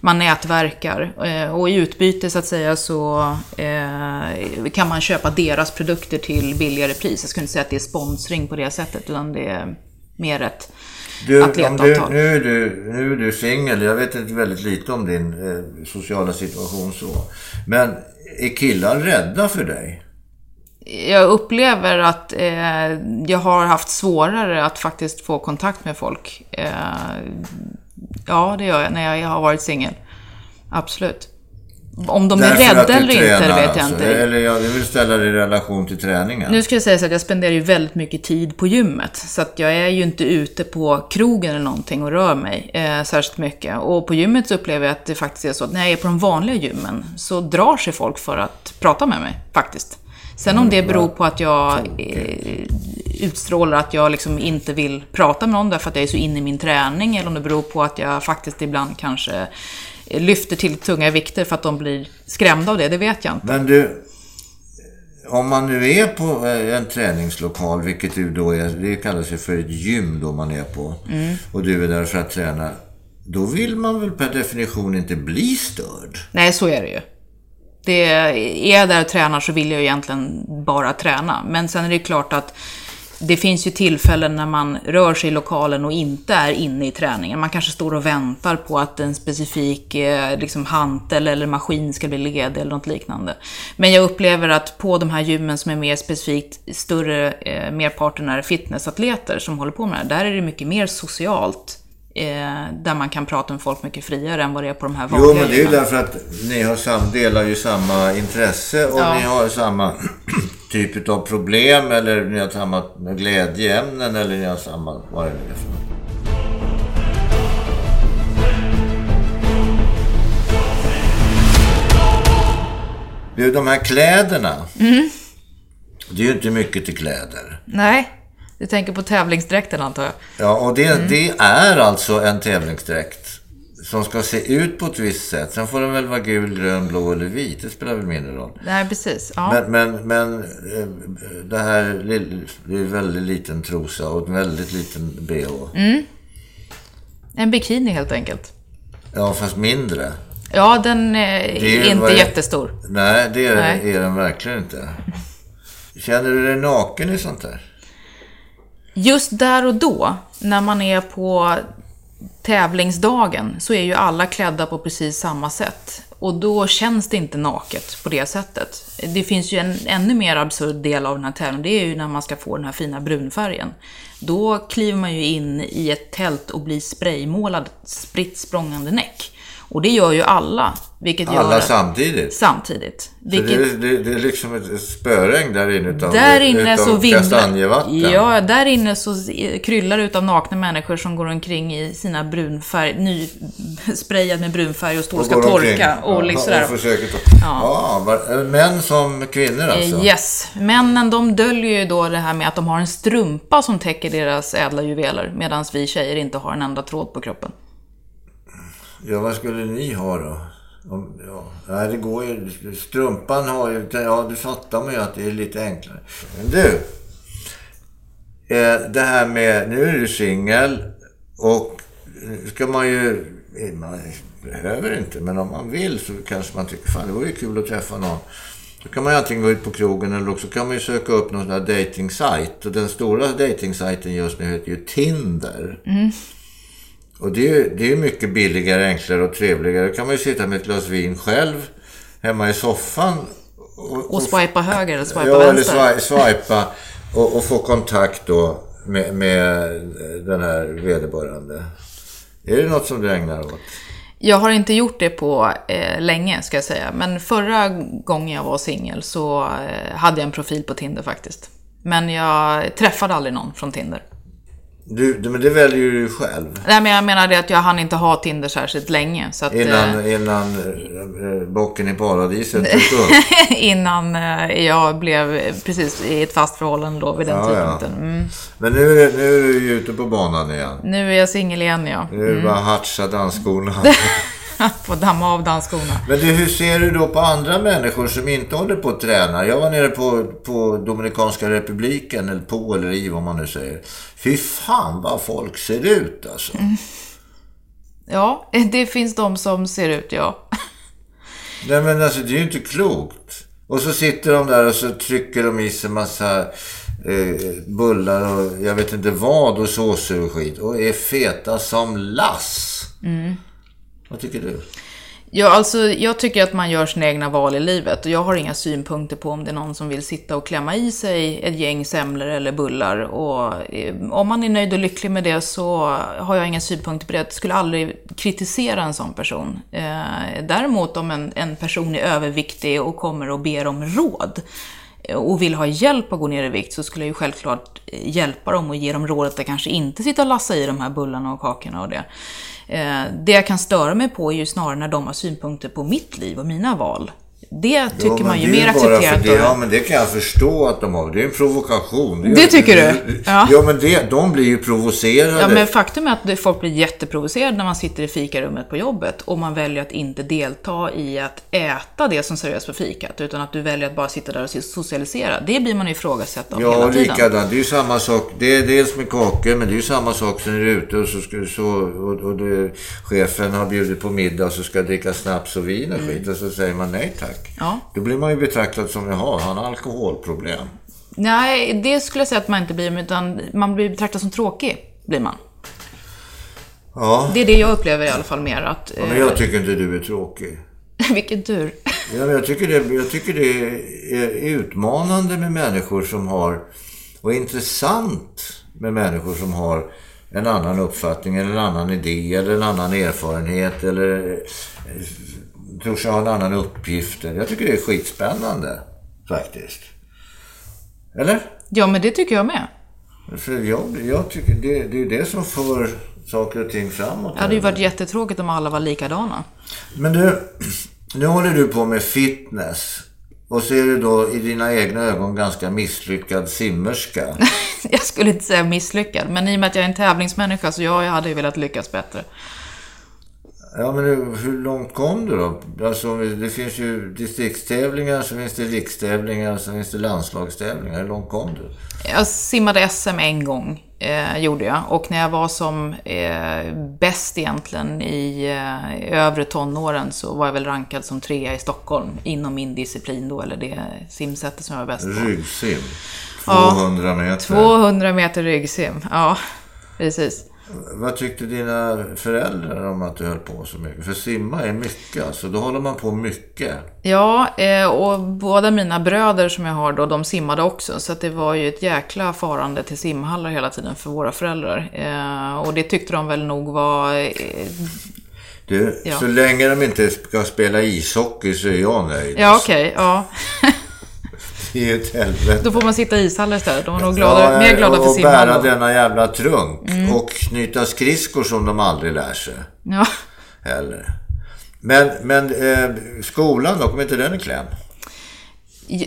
[SPEAKER 2] man nätverkar. Eh, och i utbyte så att säga så eh, kan man köpa deras produkter till billigare pris. Jag skulle inte säga att det är sponsring på det sättet, utan det är mer ett
[SPEAKER 1] du, om du, nu, är du, nu är du singel. Jag vet inte väldigt lite om din eh, sociala situation så. Men är killar rädda för dig?
[SPEAKER 2] Jag upplever att eh, jag har haft svårare att faktiskt få kontakt med folk. Eh, ja, det gör jag när jag har varit singel. Absolut. Om de Därför är rädda eller inte, det vet jag alltså. inte.
[SPEAKER 1] Eller jag vill ställa det i relation till träningen.
[SPEAKER 2] Nu ska jag säga så att jag spenderar ju väldigt mycket tid på gymmet. Så att jag är ju inte ute på krogen eller någonting och rör mig eh, särskilt mycket. Och på gymmet så upplever jag att det faktiskt är så att när jag är på de vanliga gymmen så drar sig folk för att prata med mig, faktiskt. Sen om det mm, beror på att jag eh, utstrålar att jag liksom inte vill prata med någon därför att jag är så inne i min träning, eller om det beror på att jag faktiskt ibland kanske lyfter till tunga vikter för att de blir skrämda av det, det vet jag inte.
[SPEAKER 1] Men du, om man nu är på eh, en träningslokal, vilket du då är, det kallas ju för ett gym då man är på, mm. och du är där för att träna, då vill man väl per definition inte bli störd?
[SPEAKER 2] Nej, så är det ju. Det, är jag där och tränar så vill jag egentligen bara träna. Men sen är det klart att det finns ju tillfällen när man rör sig i lokalen och inte är inne i träningen. Man kanske står och väntar på att en specifik eh, liksom, hantel eller maskin ska bli ledig eller något liknande. Men jag upplever att på de här gymmen som är mer specifikt större, eh, merparten är fitnessatleter som håller på med det här. där är det mycket mer socialt där man kan prata med folk mycket friare än vad det är på de här vanliga
[SPEAKER 1] Jo, men det är ju därför att ni har sam, delar ju samma intresse och ja. ni har samma typ av problem eller ni har samma glädjeämnen eller ni har samma, vad det är för något. Du, de här kläderna. Mm. Det är ju inte mycket till kläder.
[SPEAKER 2] Nej. Du tänker på tävlingsdräkten antar jag?
[SPEAKER 1] Ja, och det, mm. det är alltså en tävlingsdräkt som ska se ut på ett visst sätt. Sen får den väl vara gul, grön, blå eller vit. Det spelar väl mindre roll.
[SPEAKER 2] Nej, precis. Ja.
[SPEAKER 1] Men, men, men eh, det här det är en väldigt liten trosa och en väldigt liten bh.
[SPEAKER 2] Mm. En bikini helt enkelt.
[SPEAKER 1] Ja, fast mindre.
[SPEAKER 2] Ja, den är, är inte är, jättestor.
[SPEAKER 1] Nej, det är, nej. är den verkligen inte. Känner du dig naken i sånt där?
[SPEAKER 2] Just där och då, när man är på tävlingsdagen, så är ju alla klädda på precis samma sätt. Och då känns det inte naket på det sättet. Det finns ju en ännu mer absurd del av den här tävlingen, det är ju när man ska få den här fina brunfärgen. Då kliver man ju in i ett tält och blir spraymålad spritt språngande näck. Och det gör ju alla. Vilket
[SPEAKER 1] Alla
[SPEAKER 2] gör
[SPEAKER 1] samtidigt.
[SPEAKER 2] samtidigt. Vilket,
[SPEAKER 1] det, det, det är liksom ett spöregn där inne utav,
[SPEAKER 2] där inne
[SPEAKER 1] utav
[SPEAKER 2] så
[SPEAKER 1] kastanjevatten.
[SPEAKER 2] Ja, där inne så kryllar det utav nakna människor som går omkring i sina brunfärg, nysprayade med brunfärg och står och ska torka. Och liksom
[SPEAKER 1] ja,
[SPEAKER 2] sådär.
[SPEAKER 1] och försöker ja. var- män som kvinnor alltså?
[SPEAKER 2] Eh, Yes. Männen de döljer ju då det här med att de har en strumpa som täcker deras ädla juveler. Medan vi tjejer inte har en enda tråd på kroppen.
[SPEAKER 1] Ja, vad skulle ni ha då? Om, ja. Nej, det går ju... Strumpan har ju... Ja, det fattar man ju att det är lite enklare. Men du. Eh, det här med... Nu är du singel och nu ska man ju... Eh, man behöver inte, men om man vill så kanske man tycker fan det vore ju kul att träffa någon. Då kan man ju antingen gå ut på krogen eller också kan man ju söka upp någon sån här dating-sajt. Och den stora dating-sajten just nu heter ju Tinder. Mm. Och det är det är mycket billigare, enklare och trevligare. Då kan man ju sitta med ett glas vin själv hemma i soffan. Och,
[SPEAKER 2] Och swipa höger eller swipa
[SPEAKER 1] ja, eller
[SPEAKER 2] vänster.
[SPEAKER 1] swi- swipa och, och få kontakt då med, med den här vederbörande. Är det något som du ägnar åt?
[SPEAKER 2] Jag har inte gjort det på eh, länge, ska jag säga. Men förra gången jag var singel så eh, hade jag en profil på Tinder faktiskt. Men jag träffade aldrig någon från Tinder.
[SPEAKER 1] Du, men det väljer ju du själv.
[SPEAKER 2] Nej, men jag menar det att jag hann inte ha Tinder särskilt länge. Så att, eh,
[SPEAKER 1] Innan, innan eh, bocken i paradiset
[SPEAKER 2] innan eh, jag blev precis i ett fast förhållande då vid den
[SPEAKER 1] Ja, ja.
[SPEAKER 2] tidpunkten. Mm.
[SPEAKER 1] Men nu är, nu är du ju ute på banan igen.
[SPEAKER 2] Nu är jag singel igen, ja.
[SPEAKER 1] Nu är det bara hatcha dansskorna.
[SPEAKER 2] Får damma av dansskorna.
[SPEAKER 1] Men du, hur ser du då på andra människor som inte håller på att träna? Jag var nere på, på Dominikanska republiken, eller på eller i vad man nu säger. Fy fan vad folk ser ut alltså.
[SPEAKER 2] Ja, det finns de som ser ut, ja.
[SPEAKER 1] Nej men alltså det är ju inte klokt. Och så sitter de där och så trycker de i sig massa eh, bullar och jag vet inte vad och såser och skit. Och är feta som lass. Vad tycker du?
[SPEAKER 2] Ja, alltså, jag tycker att man gör sina egna val i livet och jag har inga synpunkter på om det är någon som vill sitta och klämma i sig ett gäng semlor eller bullar. Och eh, om man är nöjd och lycklig med det så har jag inga synpunkter på det. Jag skulle aldrig kritisera en sån person. Eh, däremot om en, en person är överviktig och kommer och ber om råd och vill ha hjälp att gå ner i vikt så skulle jag ju självklart eh, hjälpa dem och ge dem rådet att kanske inte sitta och lassa i de här bullarna och kakorna och det. Eh, det jag kan störa mig på är ju snarare när de har synpunkter på mitt liv och mina val. Det tycker
[SPEAKER 1] Ja, men
[SPEAKER 2] man ju
[SPEAKER 1] det är
[SPEAKER 2] mer accepterat.
[SPEAKER 1] det, Ja, men det kan jag förstå att de har. Det är en provokation.
[SPEAKER 2] Det tycker du?
[SPEAKER 1] Ja,
[SPEAKER 2] Ja.
[SPEAKER 1] men det, de blir ju provocerade.
[SPEAKER 2] Ja, men faktum är att det- folk blir jätteprovocerade när man sitter i fikarummet på jobbet och man väljer att inte delta i att äta det som serveras på fikat, utan att du väljer att bara sitta där och socialisera. Det blir man ifrågasatt av
[SPEAKER 1] Ja,
[SPEAKER 2] hela tiden.
[SPEAKER 1] likadant. Det är ju samma sak. Det är dels med kakor, men det är ju samma sak sen är du ute och, så så, och, och det, chefen har bjudit på middag och så ska dricka snaps och vin och skit. Och så säger man nej tack.
[SPEAKER 2] Mm. Ja.
[SPEAKER 1] Då blir man ju betraktad som, jaha, han har alkoholproblem.
[SPEAKER 2] Nej, det skulle jag säga att man inte blir, utan man blir betraktad som tråkig, blir man.
[SPEAKER 1] Ja,
[SPEAKER 2] Det är det jag upplever i alla fall mer. Att,
[SPEAKER 1] men
[SPEAKER 2] eh,
[SPEAKER 1] jag tycker inte du är tråkig.
[SPEAKER 2] vilken tur.
[SPEAKER 1] Ja, men jag, tycker det, jag tycker det är utmanande med människor som har, och intressant med människor som har en annan uppfattning eller en annan idé eller en annan erfarenhet eller eh, tror sig ha en annan uppgift. Jag tycker det är skitspännande faktiskt. Eller?
[SPEAKER 2] Ja, men det tycker jag med.
[SPEAKER 1] För jag, jag tycker det, det är det som för saker och ting framåt.
[SPEAKER 2] Det hade ju varit jättetråkigt om alla var likadana.
[SPEAKER 1] Men du, nu håller du på med fitness. Och så är du då i dina egna ögon ganska misslyckad simmerska.
[SPEAKER 2] Jag skulle inte säga misslyckad, men i och med att jag är en tävlingsmänniska så ja, jag hade ju velat lyckas bättre.
[SPEAKER 1] Ja, men hur, hur långt kom du då? Alltså, det finns ju distriktstävlingar, så finns det rikstävlingar, så finns det landslagstävlingar. Hur långt kom du?
[SPEAKER 2] Jag simmade SM en gång, eh, gjorde jag. Och när jag var som eh, bäst egentligen i eh, övre tonåren så var jag väl rankad som trea i Stockholm inom min disciplin då, eller det simsättet som jag var bäst på.
[SPEAKER 1] Ryggsim.
[SPEAKER 2] Ja,
[SPEAKER 1] 200 meter.
[SPEAKER 2] 200 meter ryggsim, ja. Precis.
[SPEAKER 1] Vad tyckte dina föräldrar om att du höll på så mycket? För simma är mycket, alltså. Då håller man på mycket.
[SPEAKER 2] Ja, eh, och båda mina bröder som jag har då, de simmade också. Så det var ju ett jäkla farande till simhallar hela tiden för våra föräldrar. Eh, och det tyckte de väl nog var eh,
[SPEAKER 1] Du,
[SPEAKER 2] Ja.
[SPEAKER 1] så länge de inte ska spela ishockey så är jag nöjd.
[SPEAKER 2] Ja, okej. ja.
[SPEAKER 1] Det är ett helvete.
[SPEAKER 2] Då får man sitta i ishallar istället. De är nog glada,
[SPEAKER 1] Ja,
[SPEAKER 2] mer glada för
[SPEAKER 1] och
[SPEAKER 2] simhallen.
[SPEAKER 1] bära
[SPEAKER 2] då.
[SPEAKER 1] denna jävla trunk. Och knyta skridskor som de aldrig lär sig.
[SPEAKER 2] Ja.
[SPEAKER 1] Heller. Men, men eh, skolan då, kommer inte den i kläm?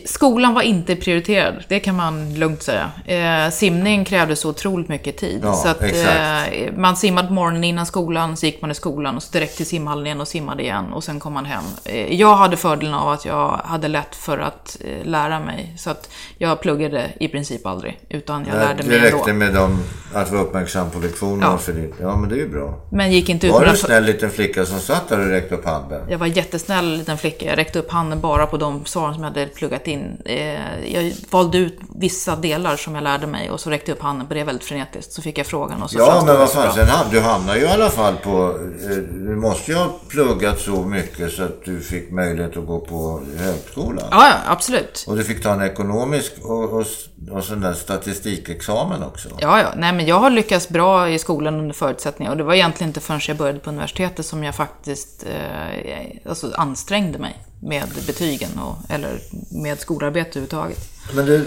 [SPEAKER 2] Skolan var inte prioriterad, det kan man lugnt säga. Eh, simning krävde så otroligt mycket tid.
[SPEAKER 1] Ja,
[SPEAKER 2] så att, eh, man simmade på morgonen innan skolan, så gick man i skolan och så direkt till simhallen igen och simmade igen och sen kom man hem. Eh, jag hade fördelen av att jag hade lätt för att eh, lära mig. Så att jag pluggade i princip aldrig, utan jag lärde
[SPEAKER 1] det
[SPEAKER 2] mig
[SPEAKER 1] räckte
[SPEAKER 2] ändå.
[SPEAKER 1] med dem, att vara uppmärksam på lektionerna.
[SPEAKER 2] Ja.
[SPEAKER 1] För det. ja, men det är ju bra.
[SPEAKER 2] Men gick inte ut
[SPEAKER 1] Var du en snäll liten flicka som satt där och räckte upp handen?
[SPEAKER 2] Jag var jättesnäll liten flicka. Jag räckte upp handen bara på de svaren som jag hade pluggat in. Eh, Jag valde ut vissa delar som jag lärde mig och så räckte jag upp handen på det väldigt frenetiskt. Så fick jag frågan och så
[SPEAKER 1] Ja, men vad fan, sen hamnade, du hamnar ju i alla fall på... Eh, du måste ju ha pluggat så mycket så att du fick möjlighet att gå på högskolan.
[SPEAKER 2] Ja, ja, absolut.
[SPEAKER 1] Och du fick ta en ekonomisk och, och, och sån där statistikexamen också.
[SPEAKER 2] Ja, ja. Nej, men jag har lyckats bra i skolan under förutsättningar. Och det var egentligen inte förrän jag började på universitetet som jag faktiskt eh, alltså ansträngde mig med betygen och, eller med skolarbete överhuvudtaget.
[SPEAKER 1] Men du,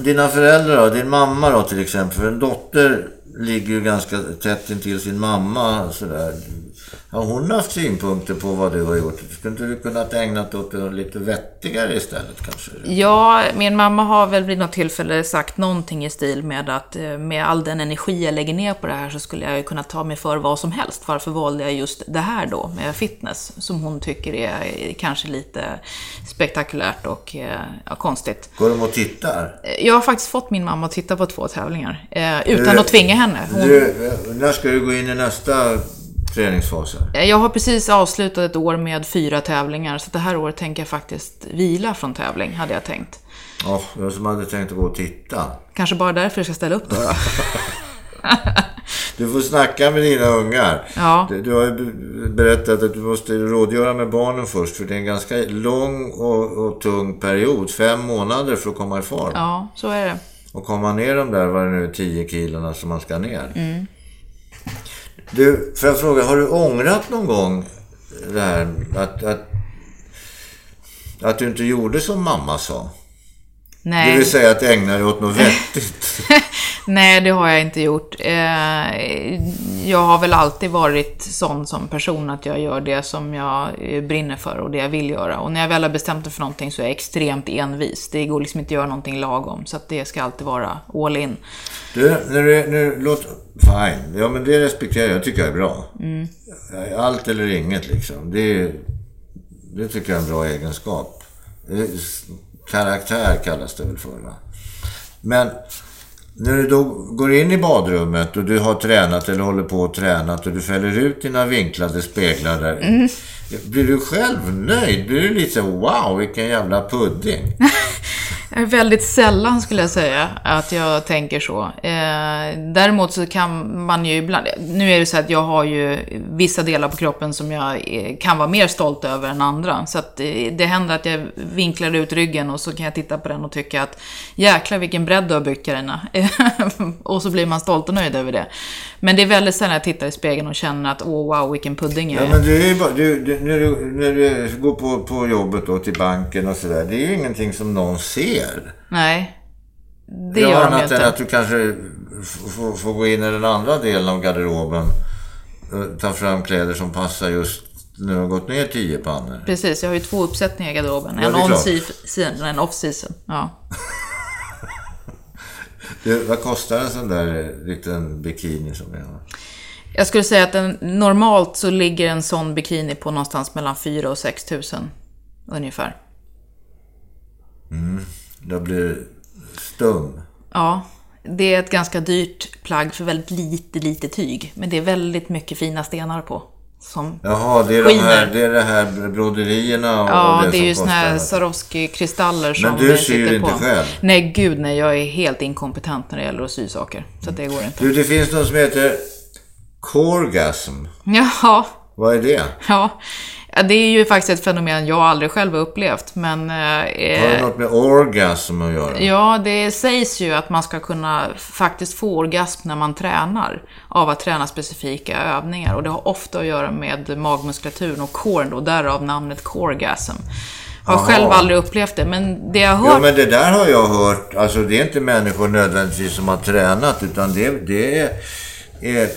[SPEAKER 1] dina föräldrar då? Din mamma då till exempel? För en dotter ligger ju ganska tätt intill sin mamma sådär. Har hon haft synpunkter på vad du har gjort? Skulle inte du kunnat ägna dig åt det lite vettigare istället kanske?
[SPEAKER 2] Ja, min mamma har väl vid något tillfälle sagt någonting i stil med att eh, med all den energi jag lägger ner på det här så skulle jag ju kunna ta mig för vad som helst. Varför valde jag just det här då med fitness? Som hon tycker är kanske lite spektakulärt och eh, ja, konstigt.
[SPEAKER 1] Går de och tittar?
[SPEAKER 2] Eh, Jag har faktiskt fått min mamma att titta på två tävlingar eh, utan att tvinga henne. Hon,
[SPEAKER 1] Du, när ska du gå in i nästa träningsfas? här?
[SPEAKER 2] Jag har precis avslutat ett år med fyra tävlingar, så det här året tänker jag faktiskt vila från tävling, hade jag tänkt.
[SPEAKER 1] Ja, jag som hade tänkt att gå och titta.
[SPEAKER 2] Kanske bara därför jag ska ställa upp då. då.
[SPEAKER 1] Du får snacka med dina ungar.
[SPEAKER 2] Ja.
[SPEAKER 1] Du, har ju be- berättat att du måste rådgöra med barnen först. För det är en ganska lång och, och tung period. Fem månader för att komma i form.
[SPEAKER 2] Ja, så är det.
[SPEAKER 1] Och komma ner de där, vad det nu är, 10 kilona som man ska ner.
[SPEAKER 2] Mm.
[SPEAKER 1] Du, får jag fråga, har du ångrat någon gång det här att, att, att du inte gjorde som mamma sa? Det
[SPEAKER 2] Nej,
[SPEAKER 1] vill säga att ägna dig åt något vettigt.
[SPEAKER 2] nej, det har jag inte gjort. Eh, jag har väl alltid varit sån som person att jag gör det som jag eh, brinner för och det jag vill göra. Och när jag väl har bestämt mig för någonting så är jag extremt envis. Det går liksom inte att göra någonting lagom, så att det ska alltid vara all in.
[SPEAKER 1] Du, när du, nu, låt... Fine. Ja, men det respekterar jag. Jag tycker jag är bra. Allt eller inget liksom. Det, det tycker jag är en bra egenskap. Karaktär kallas det väl för, va? Men när du då går in i badrummet och du har tränat eller håller på att tränat och du fäller ut dina vinklade speglar där. Blir du själv nöjd? Blir du lite wow, vilken jävla pudding?
[SPEAKER 2] Eh, Väldigt sällan skulle jag säga att jag tänker så. Eh, däremot så kan man ju ibland... Nu är det så att jag har ju vissa delar på kroppen som jag eh, kan vara mer stolt över än andra. Så att eh, det händer att jag vinklar ut ryggen och så kan jag titta på den och tycka att jäklar vilken bredd du har byggt Carina. och så blir man stolt och nöjd över det. Men det är väldigt sällan jag tittar i spegeln och känner att åh wow vilken pudding jag
[SPEAKER 1] Ja,
[SPEAKER 2] är.
[SPEAKER 1] men det är bara, du, du, när, du, när du går på, på jobbet då till banken och sådär. Det är ju ingenting som någon ser.
[SPEAKER 2] Nej. Det
[SPEAKER 1] ja,
[SPEAKER 2] gör de
[SPEAKER 1] annat än
[SPEAKER 2] inte.
[SPEAKER 1] att du kanske får, får gå in i den andra delen av garderoben. och Ta fram kläder som passar just du har gått ner tio pannor.
[SPEAKER 2] Precis, jag har ju två uppsättningar i garderoben.
[SPEAKER 1] Ja,
[SPEAKER 2] En on-season och en off-season. Ja.
[SPEAKER 1] Du, vad kostar en sån där liten bikini som jag har?
[SPEAKER 2] Jag skulle säga att den, normalt så ligger en sån bikini på någonstans mellan 4 och 6 tusen. Ungefär.
[SPEAKER 1] Jag blir stum.
[SPEAKER 2] Ja, det är ett ganska dyrt plagg för väldigt lite, lite tyg. Men det är väldigt mycket fina stenar på. Som,
[SPEAKER 1] Jaha, det är, de här, det är det här broderierna och
[SPEAKER 2] ja,
[SPEAKER 1] det,
[SPEAKER 2] det är ju såna här. Swarovski-kristaller som
[SPEAKER 1] du
[SPEAKER 2] eh,
[SPEAKER 1] syr
[SPEAKER 2] sitter
[SPEAKER 1] inte
[SPEAKER 2] på.
[SPEAKER 1] själv?
[SPEAKER 2] Nej, gud nej. Jag är helt inkompetent när det gäller att sy saker. Så det går inte.
[SPEAKER 1] Du, det finns något som heter Corgasm.
[SPEAKER 2] Jaha,
[SPEAKER 1] Vad är det?
[SPEAKER 2] Ja, Ja, det är ju faktiskt ett fenomen jag aldrig själv har upplevt, men... Eh,
[SPEAKER 1] Har det något med orgasm att göra?
[SPEAKER 2] Ja, det sägs ju att man ska kunna faktiskt få orgasm när man tränar av att träna specifika övningar. Och det har ofta att göra med magmuskulaturen och coren då, därav namnet coregasm. Har
[SPEAKER 1] Aha.
[SPEAKER 2] själv aldrig upplevt det, men det jag har hört...
[SPEAKER 1] Ja, men det där har jag hört. Alltså det är inte människor nödvändigtvis som har tränat, utan det, det är, är,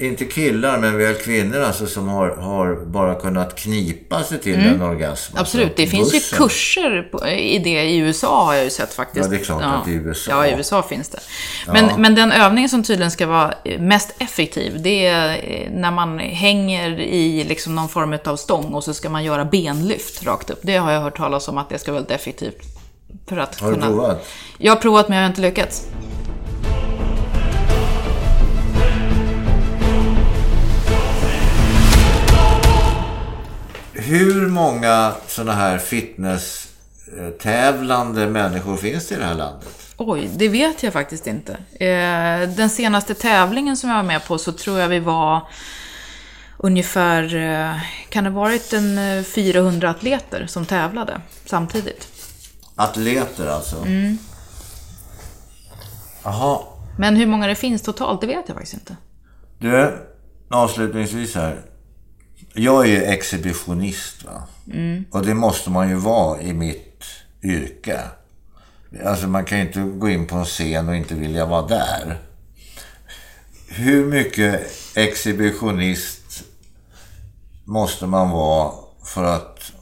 [SPEAKER 1] inte killar, men väl kvinnor alltså som har, har bara kunnat knipa sig till en orgasm.
[SPEAKER 2] Mm. Absolut,
[SPEAKER 1] Alltså,
[SPEAKER 2] det finns ju
[SPEAKER 1] bussen.
[SPEAKER 2] kurser på, i det i USA har jag ju sett faktiskt.
[SPEAKER 1] Ja, det är klart att i USA.
[SPEAKER 2] Ja, i USA finns det. Men, men den övningen som tydligen ska vara mest effektiv, det är eh, när man hänger i liksom någon form av stång och så ska man göra benlyft rakt upp. Det har jag hört talas om att det ska vara väldigt effektivt. För att
[SPEAKER 1] Har du
[SPEAKER 2] kunna...
[SPEAKER 1] provat?
[SPEAKER 2] Jag har provat men jag har inte lyckats.
[SPEAKER 1] Hur många sådana här fitness-tävlande människor finns det i det här landet?
[SPEAKER 2] Oj, det vet jag faktiskt inte. Eh, Den senaste tävlingen som jag var med på så tror jag vi var ungefär, eh, kan det ha varit en eh, 400 atleter som tävlade samtidigt.
[SPEAKER 1] Atleter alltså?
[SPEAKER 2] Mm.
[SPEAKER 1] Jaha.
[SPEAKER 2] Men hur många det finns totalt, det vet jag faktiskt inte.
[SPEAKER 1] Du, avslutningsvis här. Jag är ju exhibitionist va. Och det måste man ju vara i mitt yrke. Alltså man kan ju inte gå in på en scen och inte vilja vara där. Hur mycket exhibitionist måste man vara för att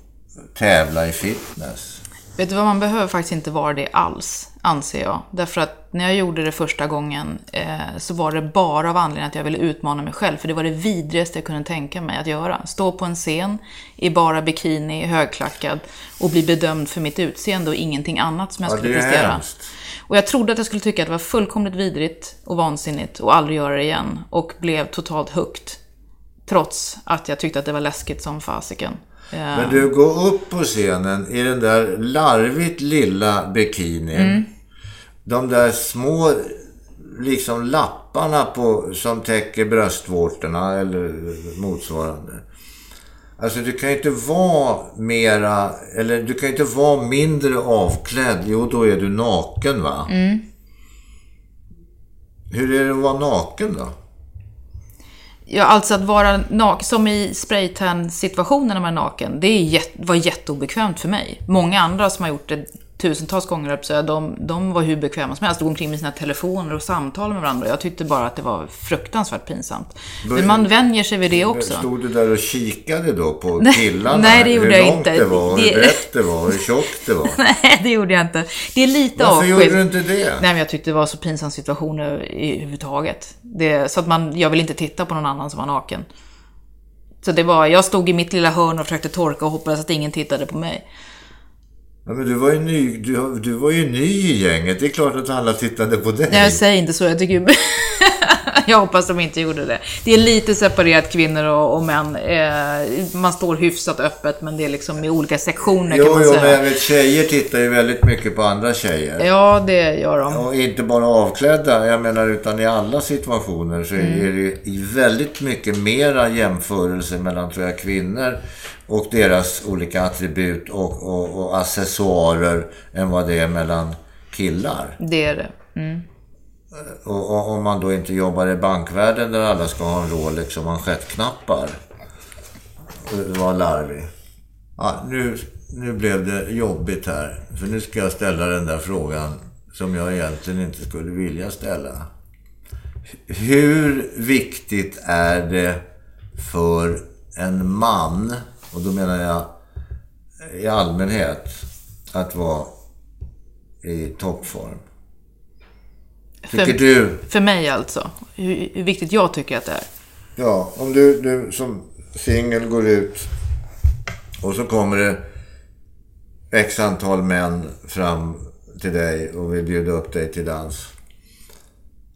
[SPEAKER 1] tävla i fitness?
[SPEAKER 2] Vet du vad, man behöver faktiskt inte vara det alls, anser jag. Därför att när jag gjorde det första gången eh, så var det bara av anledning att jag ville utmana mig själv. För det var det vidrigaste jag kunde tänka mig att göra. Stå på en scen i bara bikini, högklackad och bli bedömd för mitt utseende och ingenting annat som jag
[SPEAKER 1] Ja,
[SPEAKER 2] skulle
[SPEAKER 1] det
[SPEAKER 2] prestera.
[SPEAKER 1] hemskt.
[SPEAKER 2] Och jag trodde att jag skulle tycka att det var fullkomligt vidrigt och vansinnigt och aldrig göra det igen. Och blev totalt hooked. Trots att jag tyckte att det var läskigt som fasiken. Eh,
[SPEAKER 1] Men du, gå upp på scenen i den där larvigt lilla bikinin. De där små liksom lapparna på, som täcker bröstvårtorna eller motsvarande. Alltså du kan ju inte vara mera, eller du kan ju inte vara mindre avklädd. Jo, då är du naken va? Hur är det att vara naken då?
[SPEAKER 2] Ja, alltså att vara naken, som i spraytan-situationen när man är naken, det är jät- var jätteobekvämt för mig. Många andra som har gjort det tusentals gånger, säga, de, de var hur bekväma som helst. De går omkring med sina telefoner och samtal med varandra. Jag tyckte bara att det var fruktansvärt pinsamt. Men man vänjer sig vid det också.
[SPEAKER 1] Stod du där och kikade då på killarna?
[SPEAKER 2] nej, det gjorde
[SPEAKER 1] hur
[SPEAKER 2] jag
[SPEAKER 1] långt
[SPEAKER 2] inte.
[SPEAKER 1] det var, hur
[SPEAKER 2] Det-
[SPEAKER 1] brett det var, hur tjockt det var.
[SPEAKER 2] Nej, det gjorde jag inte. Det är lite
[SPEAKER 1] Varför gjorde
[SPEAKER 2] avskilt.
[SPEAKER 1] du inte det?
[SPEAKER 2] Nej, men jag tyckte det var så pinsam situation överhuvudtaget. Det, så att man, jag vill inte titta på någon annan som var naken. Så det var, jag stod i mitt lilla hörn och försökte torka och hoppades att ingen tittade på mig.
[SPEAKER 1] Ja, men du var, ju ny, du, du var ju ny i gänget. Det är klart att alla tittade på dig.
[SPEAKER 2] Nej, jag säger inte så. Jag tycker jag hoppas de inte gjorde det. Det är lite separerat kvinnor och, och män. Eh, man står hyfsat öppet, men det är liksom i olika sektioner kan
[SPEAKER 1] Jo,
[SPEAKER 2] man
[SPEAKER 1] jo,
[SPEAKER 2] säga.
[SPEAKER 1] men jag vet, tjejer tittar ju väldigt mycket på andra tjejer.
[SPEAKER 2] Ja, det gör de.
[SPEAKER 1] Och inte bara avklädda, jag menar, utan i alla situationer så
[SPEAKER 2] Mm.
[SPEAKER 1] är det i väldigt mycket mera jämförelse mellan, tror jag, kvinnor och deras olika attribut och, och, och accessoarer än vad det är mellan killar.
[SPEAKER 2] Det är det.
[SPEAKER 1] Eh, och, och om man då inte jobbar i bankvärlden där alla ska ha en Rolex liksom, och manschettknappar. Eh, det var larvig. Ja, nu, nu blev det jobbigt här. För nu ska jag ställa den där frågan som jag egentligen inte skulle vilja ställa. Hur viktigt är det för en man, och då menar jag i allmänhet, att vara i toppform? Tycker
[SPEAKER 2] För,
[SPEAKER 1] du?
[SPEAKER 2] för mig alltså. Hur, hur viktigt jag tycker att det är.
[SPEAKER 1] Ja, om du, du som singel går ut och så kommer det x antal män fram till dig och vill bjuda upp dig till dans.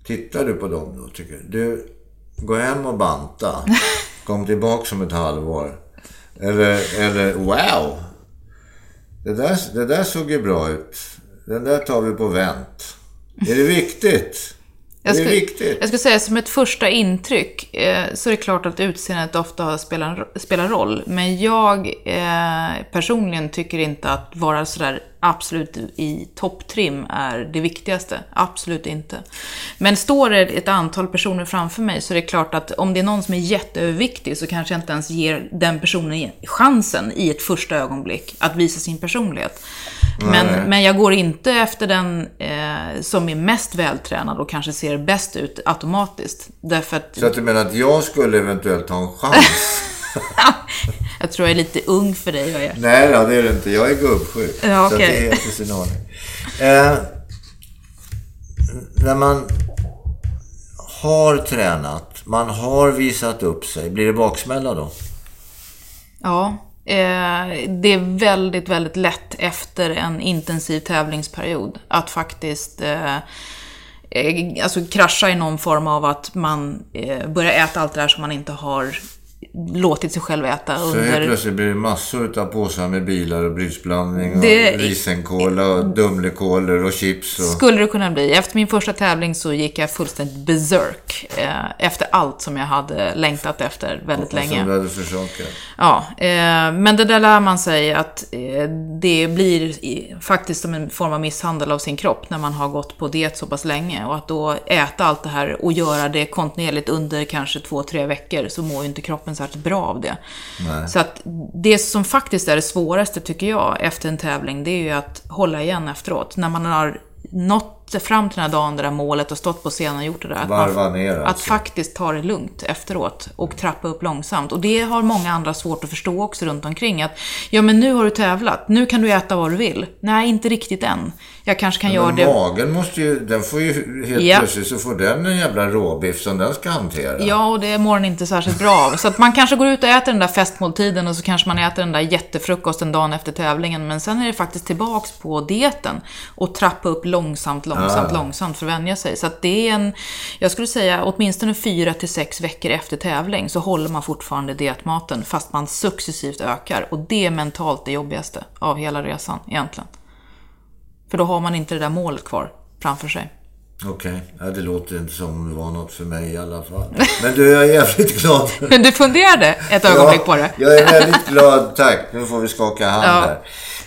[SPEAKER 1] Tittar du på dem då? Tycker du, du gå hem och banta. Kom tillbaka om ett halvår. Eller, eller wow! Det där, det där såg ju bra ut. Den där tar vi på vänt. Är det viktigt?
[SPEAKER 2] Jag skulle, jag skulle säga som ett första intryck eh, så är det klart att utseendet ofta spelar, spelar roll. Men jag eh, personligen tycker inte att vara sådär absolut i topptrim är det viktigaste. Absolut inte. Men står det ett antal personer framför mig så är det klart att om det är någon som är jätteöverviktig så kanske jag inte ens ger den personen chansen i ett första ögonblick att visa sin personlighet. Men, men jag går inte efter den eh, som är mest vältränad och kanske ser bäst ut automatiskt. Därför att
[SPEAKER 1] Så att du menar att jag skulle eventuellt ha en chans?
[SPEAKER 2] jag tror jag är lite ung för dig. Jag.
[SPEAKER 1] Nej då, det är det inte. Jag är gubbsjuk.
[SPEAKER 2] Ja,
[SPEAKER 1] Så att
[SPEAKER 2] okej.
[SPEAKER 1] det är helt i sin ordning. Eh, när man har tränat, man har visat upp sig, blir det baksmälla då?
[SPEAKER 2] Ja, eh, det är väldigt, väldigt lätt efter en intensiv tävlingsperiod att faktiskt eh, eh, alltså krascha i någon form av att man eh, börjar äta allt det där som man inte har låtit sig själv äta
[SPEAKER 1] Så helt
[SPEAKER 2] under...
[SPEAKER 1] plötsligt blir det massor av påsar med bilar och brysblandning och
[SPEAKER 2] Det-
[SPEAKER 1] risenkola och Dumlekolor och chips och...
[SPEAKER 2] Skulle det kunna bli. Efter min första tävling så gick jag fullständigt berserk. Eh, efter allt som jag hade längtat efter väldigt
[SPEAKER 1] och
[SPEAKER 2] länge.
[SPEAKER 1] som du hade försakat.
[SPEAKER 2] Ja, eh, men det där lär man sig att eh, det blir i, faktiskt som en form av misshandel av sin kropp när man har gått på diet så pass länge. Och att då äta allt det här och göra det kontinuerligt under kanske två, tre veckor så mår ju inte kroppen särskilt bra av det. Så att det som faktiskt är det svåraste tycker jag efter en tävling, det är ju att hålla igen efteråt. När man har nått fram till den här dagen, det där målet och stått på scenen och gjort det där. Att,
[SPEAKER 1] Varva
[SPEAKER 2] man,
[SPEAKER 1] ner
[SPEAKER 2] att
[SPEAKER 1] alltså.
[SPEAKER 2] faktiskt ta det lugnt efteråt och trappa upp långsamt. Och det har många andra svårt att förstå också runt omkring. Att ja, men nu har du tävlat, nu kan du äta vad du vill. Nej, inte riktigt än. Jag kanske kan göra
[SPEAKER 1] Men
[SPEAKER 2] det.
[SPEAKER 1] magen måste ju, den får ju helt
[SPEAKER 2] Ja.
[SPEAKER 1] plötsligt så får den en jävla råbiff som den ska hantera.
[SPEAKER 2] Ja, och det mår den inte särskilt bra av. Så att man kanske går ut och äter den där festmåltiden och så kanske man äter den där jättefrukosten dagen efter tävlingen. Men sen är det faktiskt tillbaks på dieten och trappa upp långsamt, långsamt, långsamt för att vänja sig. Så att det är en, jag skulle säga åtminstone fyra till sex veckor efter tävling så håller man fortfarande dietmaten fast man successivt ökar. Och det är mentalt det jobbigaste av hela resan egentligen. För då har man inte det där målet kvar framför sig.
[SPEAKER 1] Okej, ja, det låter inte som det var något för mig i alla fall. Men du, jag är jävligt glad.
[SPEAKER 2] Men du funderade ett ögonblick på det?
[SPEAKER 1] Jag är väldigt glad, tack. Nu får vi skaka hand
[SPEAKER 2] Ja.
[SPEAKER 1] här.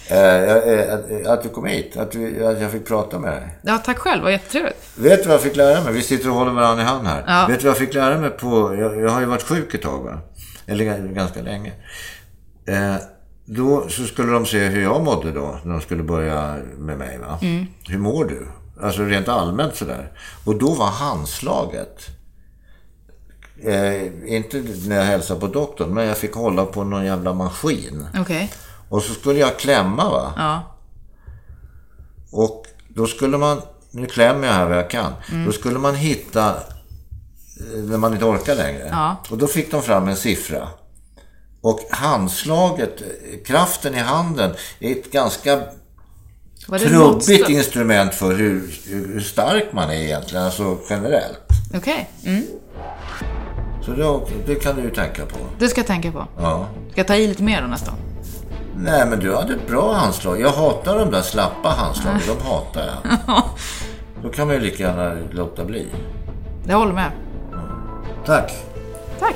[SPEAKER 1] Eh, jag- eh, att, du kom hit, att, du, att jag fick prata med dig.
[SPEAKER 2] Ja, tack själv. Vad jättetrevligt.
[SPEAKER 1] Vet du vad jag fick lära mig? Vi sitter och håller varandra i hand här.
[SPEAKER 2] Ja.
[SPEAKER 1] Vet du vad jag fick lära mig på... Jag, jag har ju varit sjuk ett tag va? Eller ganska länge. Eh, då så skulle de se hur jag mådde då, när de skulle börja med mig va. Hur mår du? Alltså rent allmänt sådär. Och då var handslaget... Eh, inte när jag hälsade på doktorn, men jag fick hålla på någon jävla maskin.
[SPEAKER 2] Okej.
[SPEAKER 1] Och så skulle jag klämma va.
[SPEAKER 2] Ja.
[SPEAKER 1] Och då skulle man, nu klämmer jag här vad jag kan. Då skulle man hitta, eh, när man inte orkar längre.
[SPEAKER 2] Ja.
[SPEAKER 1] Och då fick de fram en siffra. Och handslaget, kraften i handen, är ett ganska trubbigt instrument för hur, hur stark man är egentligen, alltså generellt.
[SPEAKER 2] Okej. Mm.
[SPEAKER 1] Så det, det kan du ju tänka på.
[SPEAKER 2] Det ska jag tänka på.
[SPEAKER 1] Ja.
[SPEAKER 2] Ska jag ta i lite mer då nästan?
[SPEAKER 1] Nej, men du hade ett bra handslag. Jag hatar de där slappa handslagen. De hatar jag. Då kan man ju lika gärna låta bli.
[SPEAKER 2] Jag håller med.
[SPEAKER 1] Tack.
[SPEAKER 2] Tack.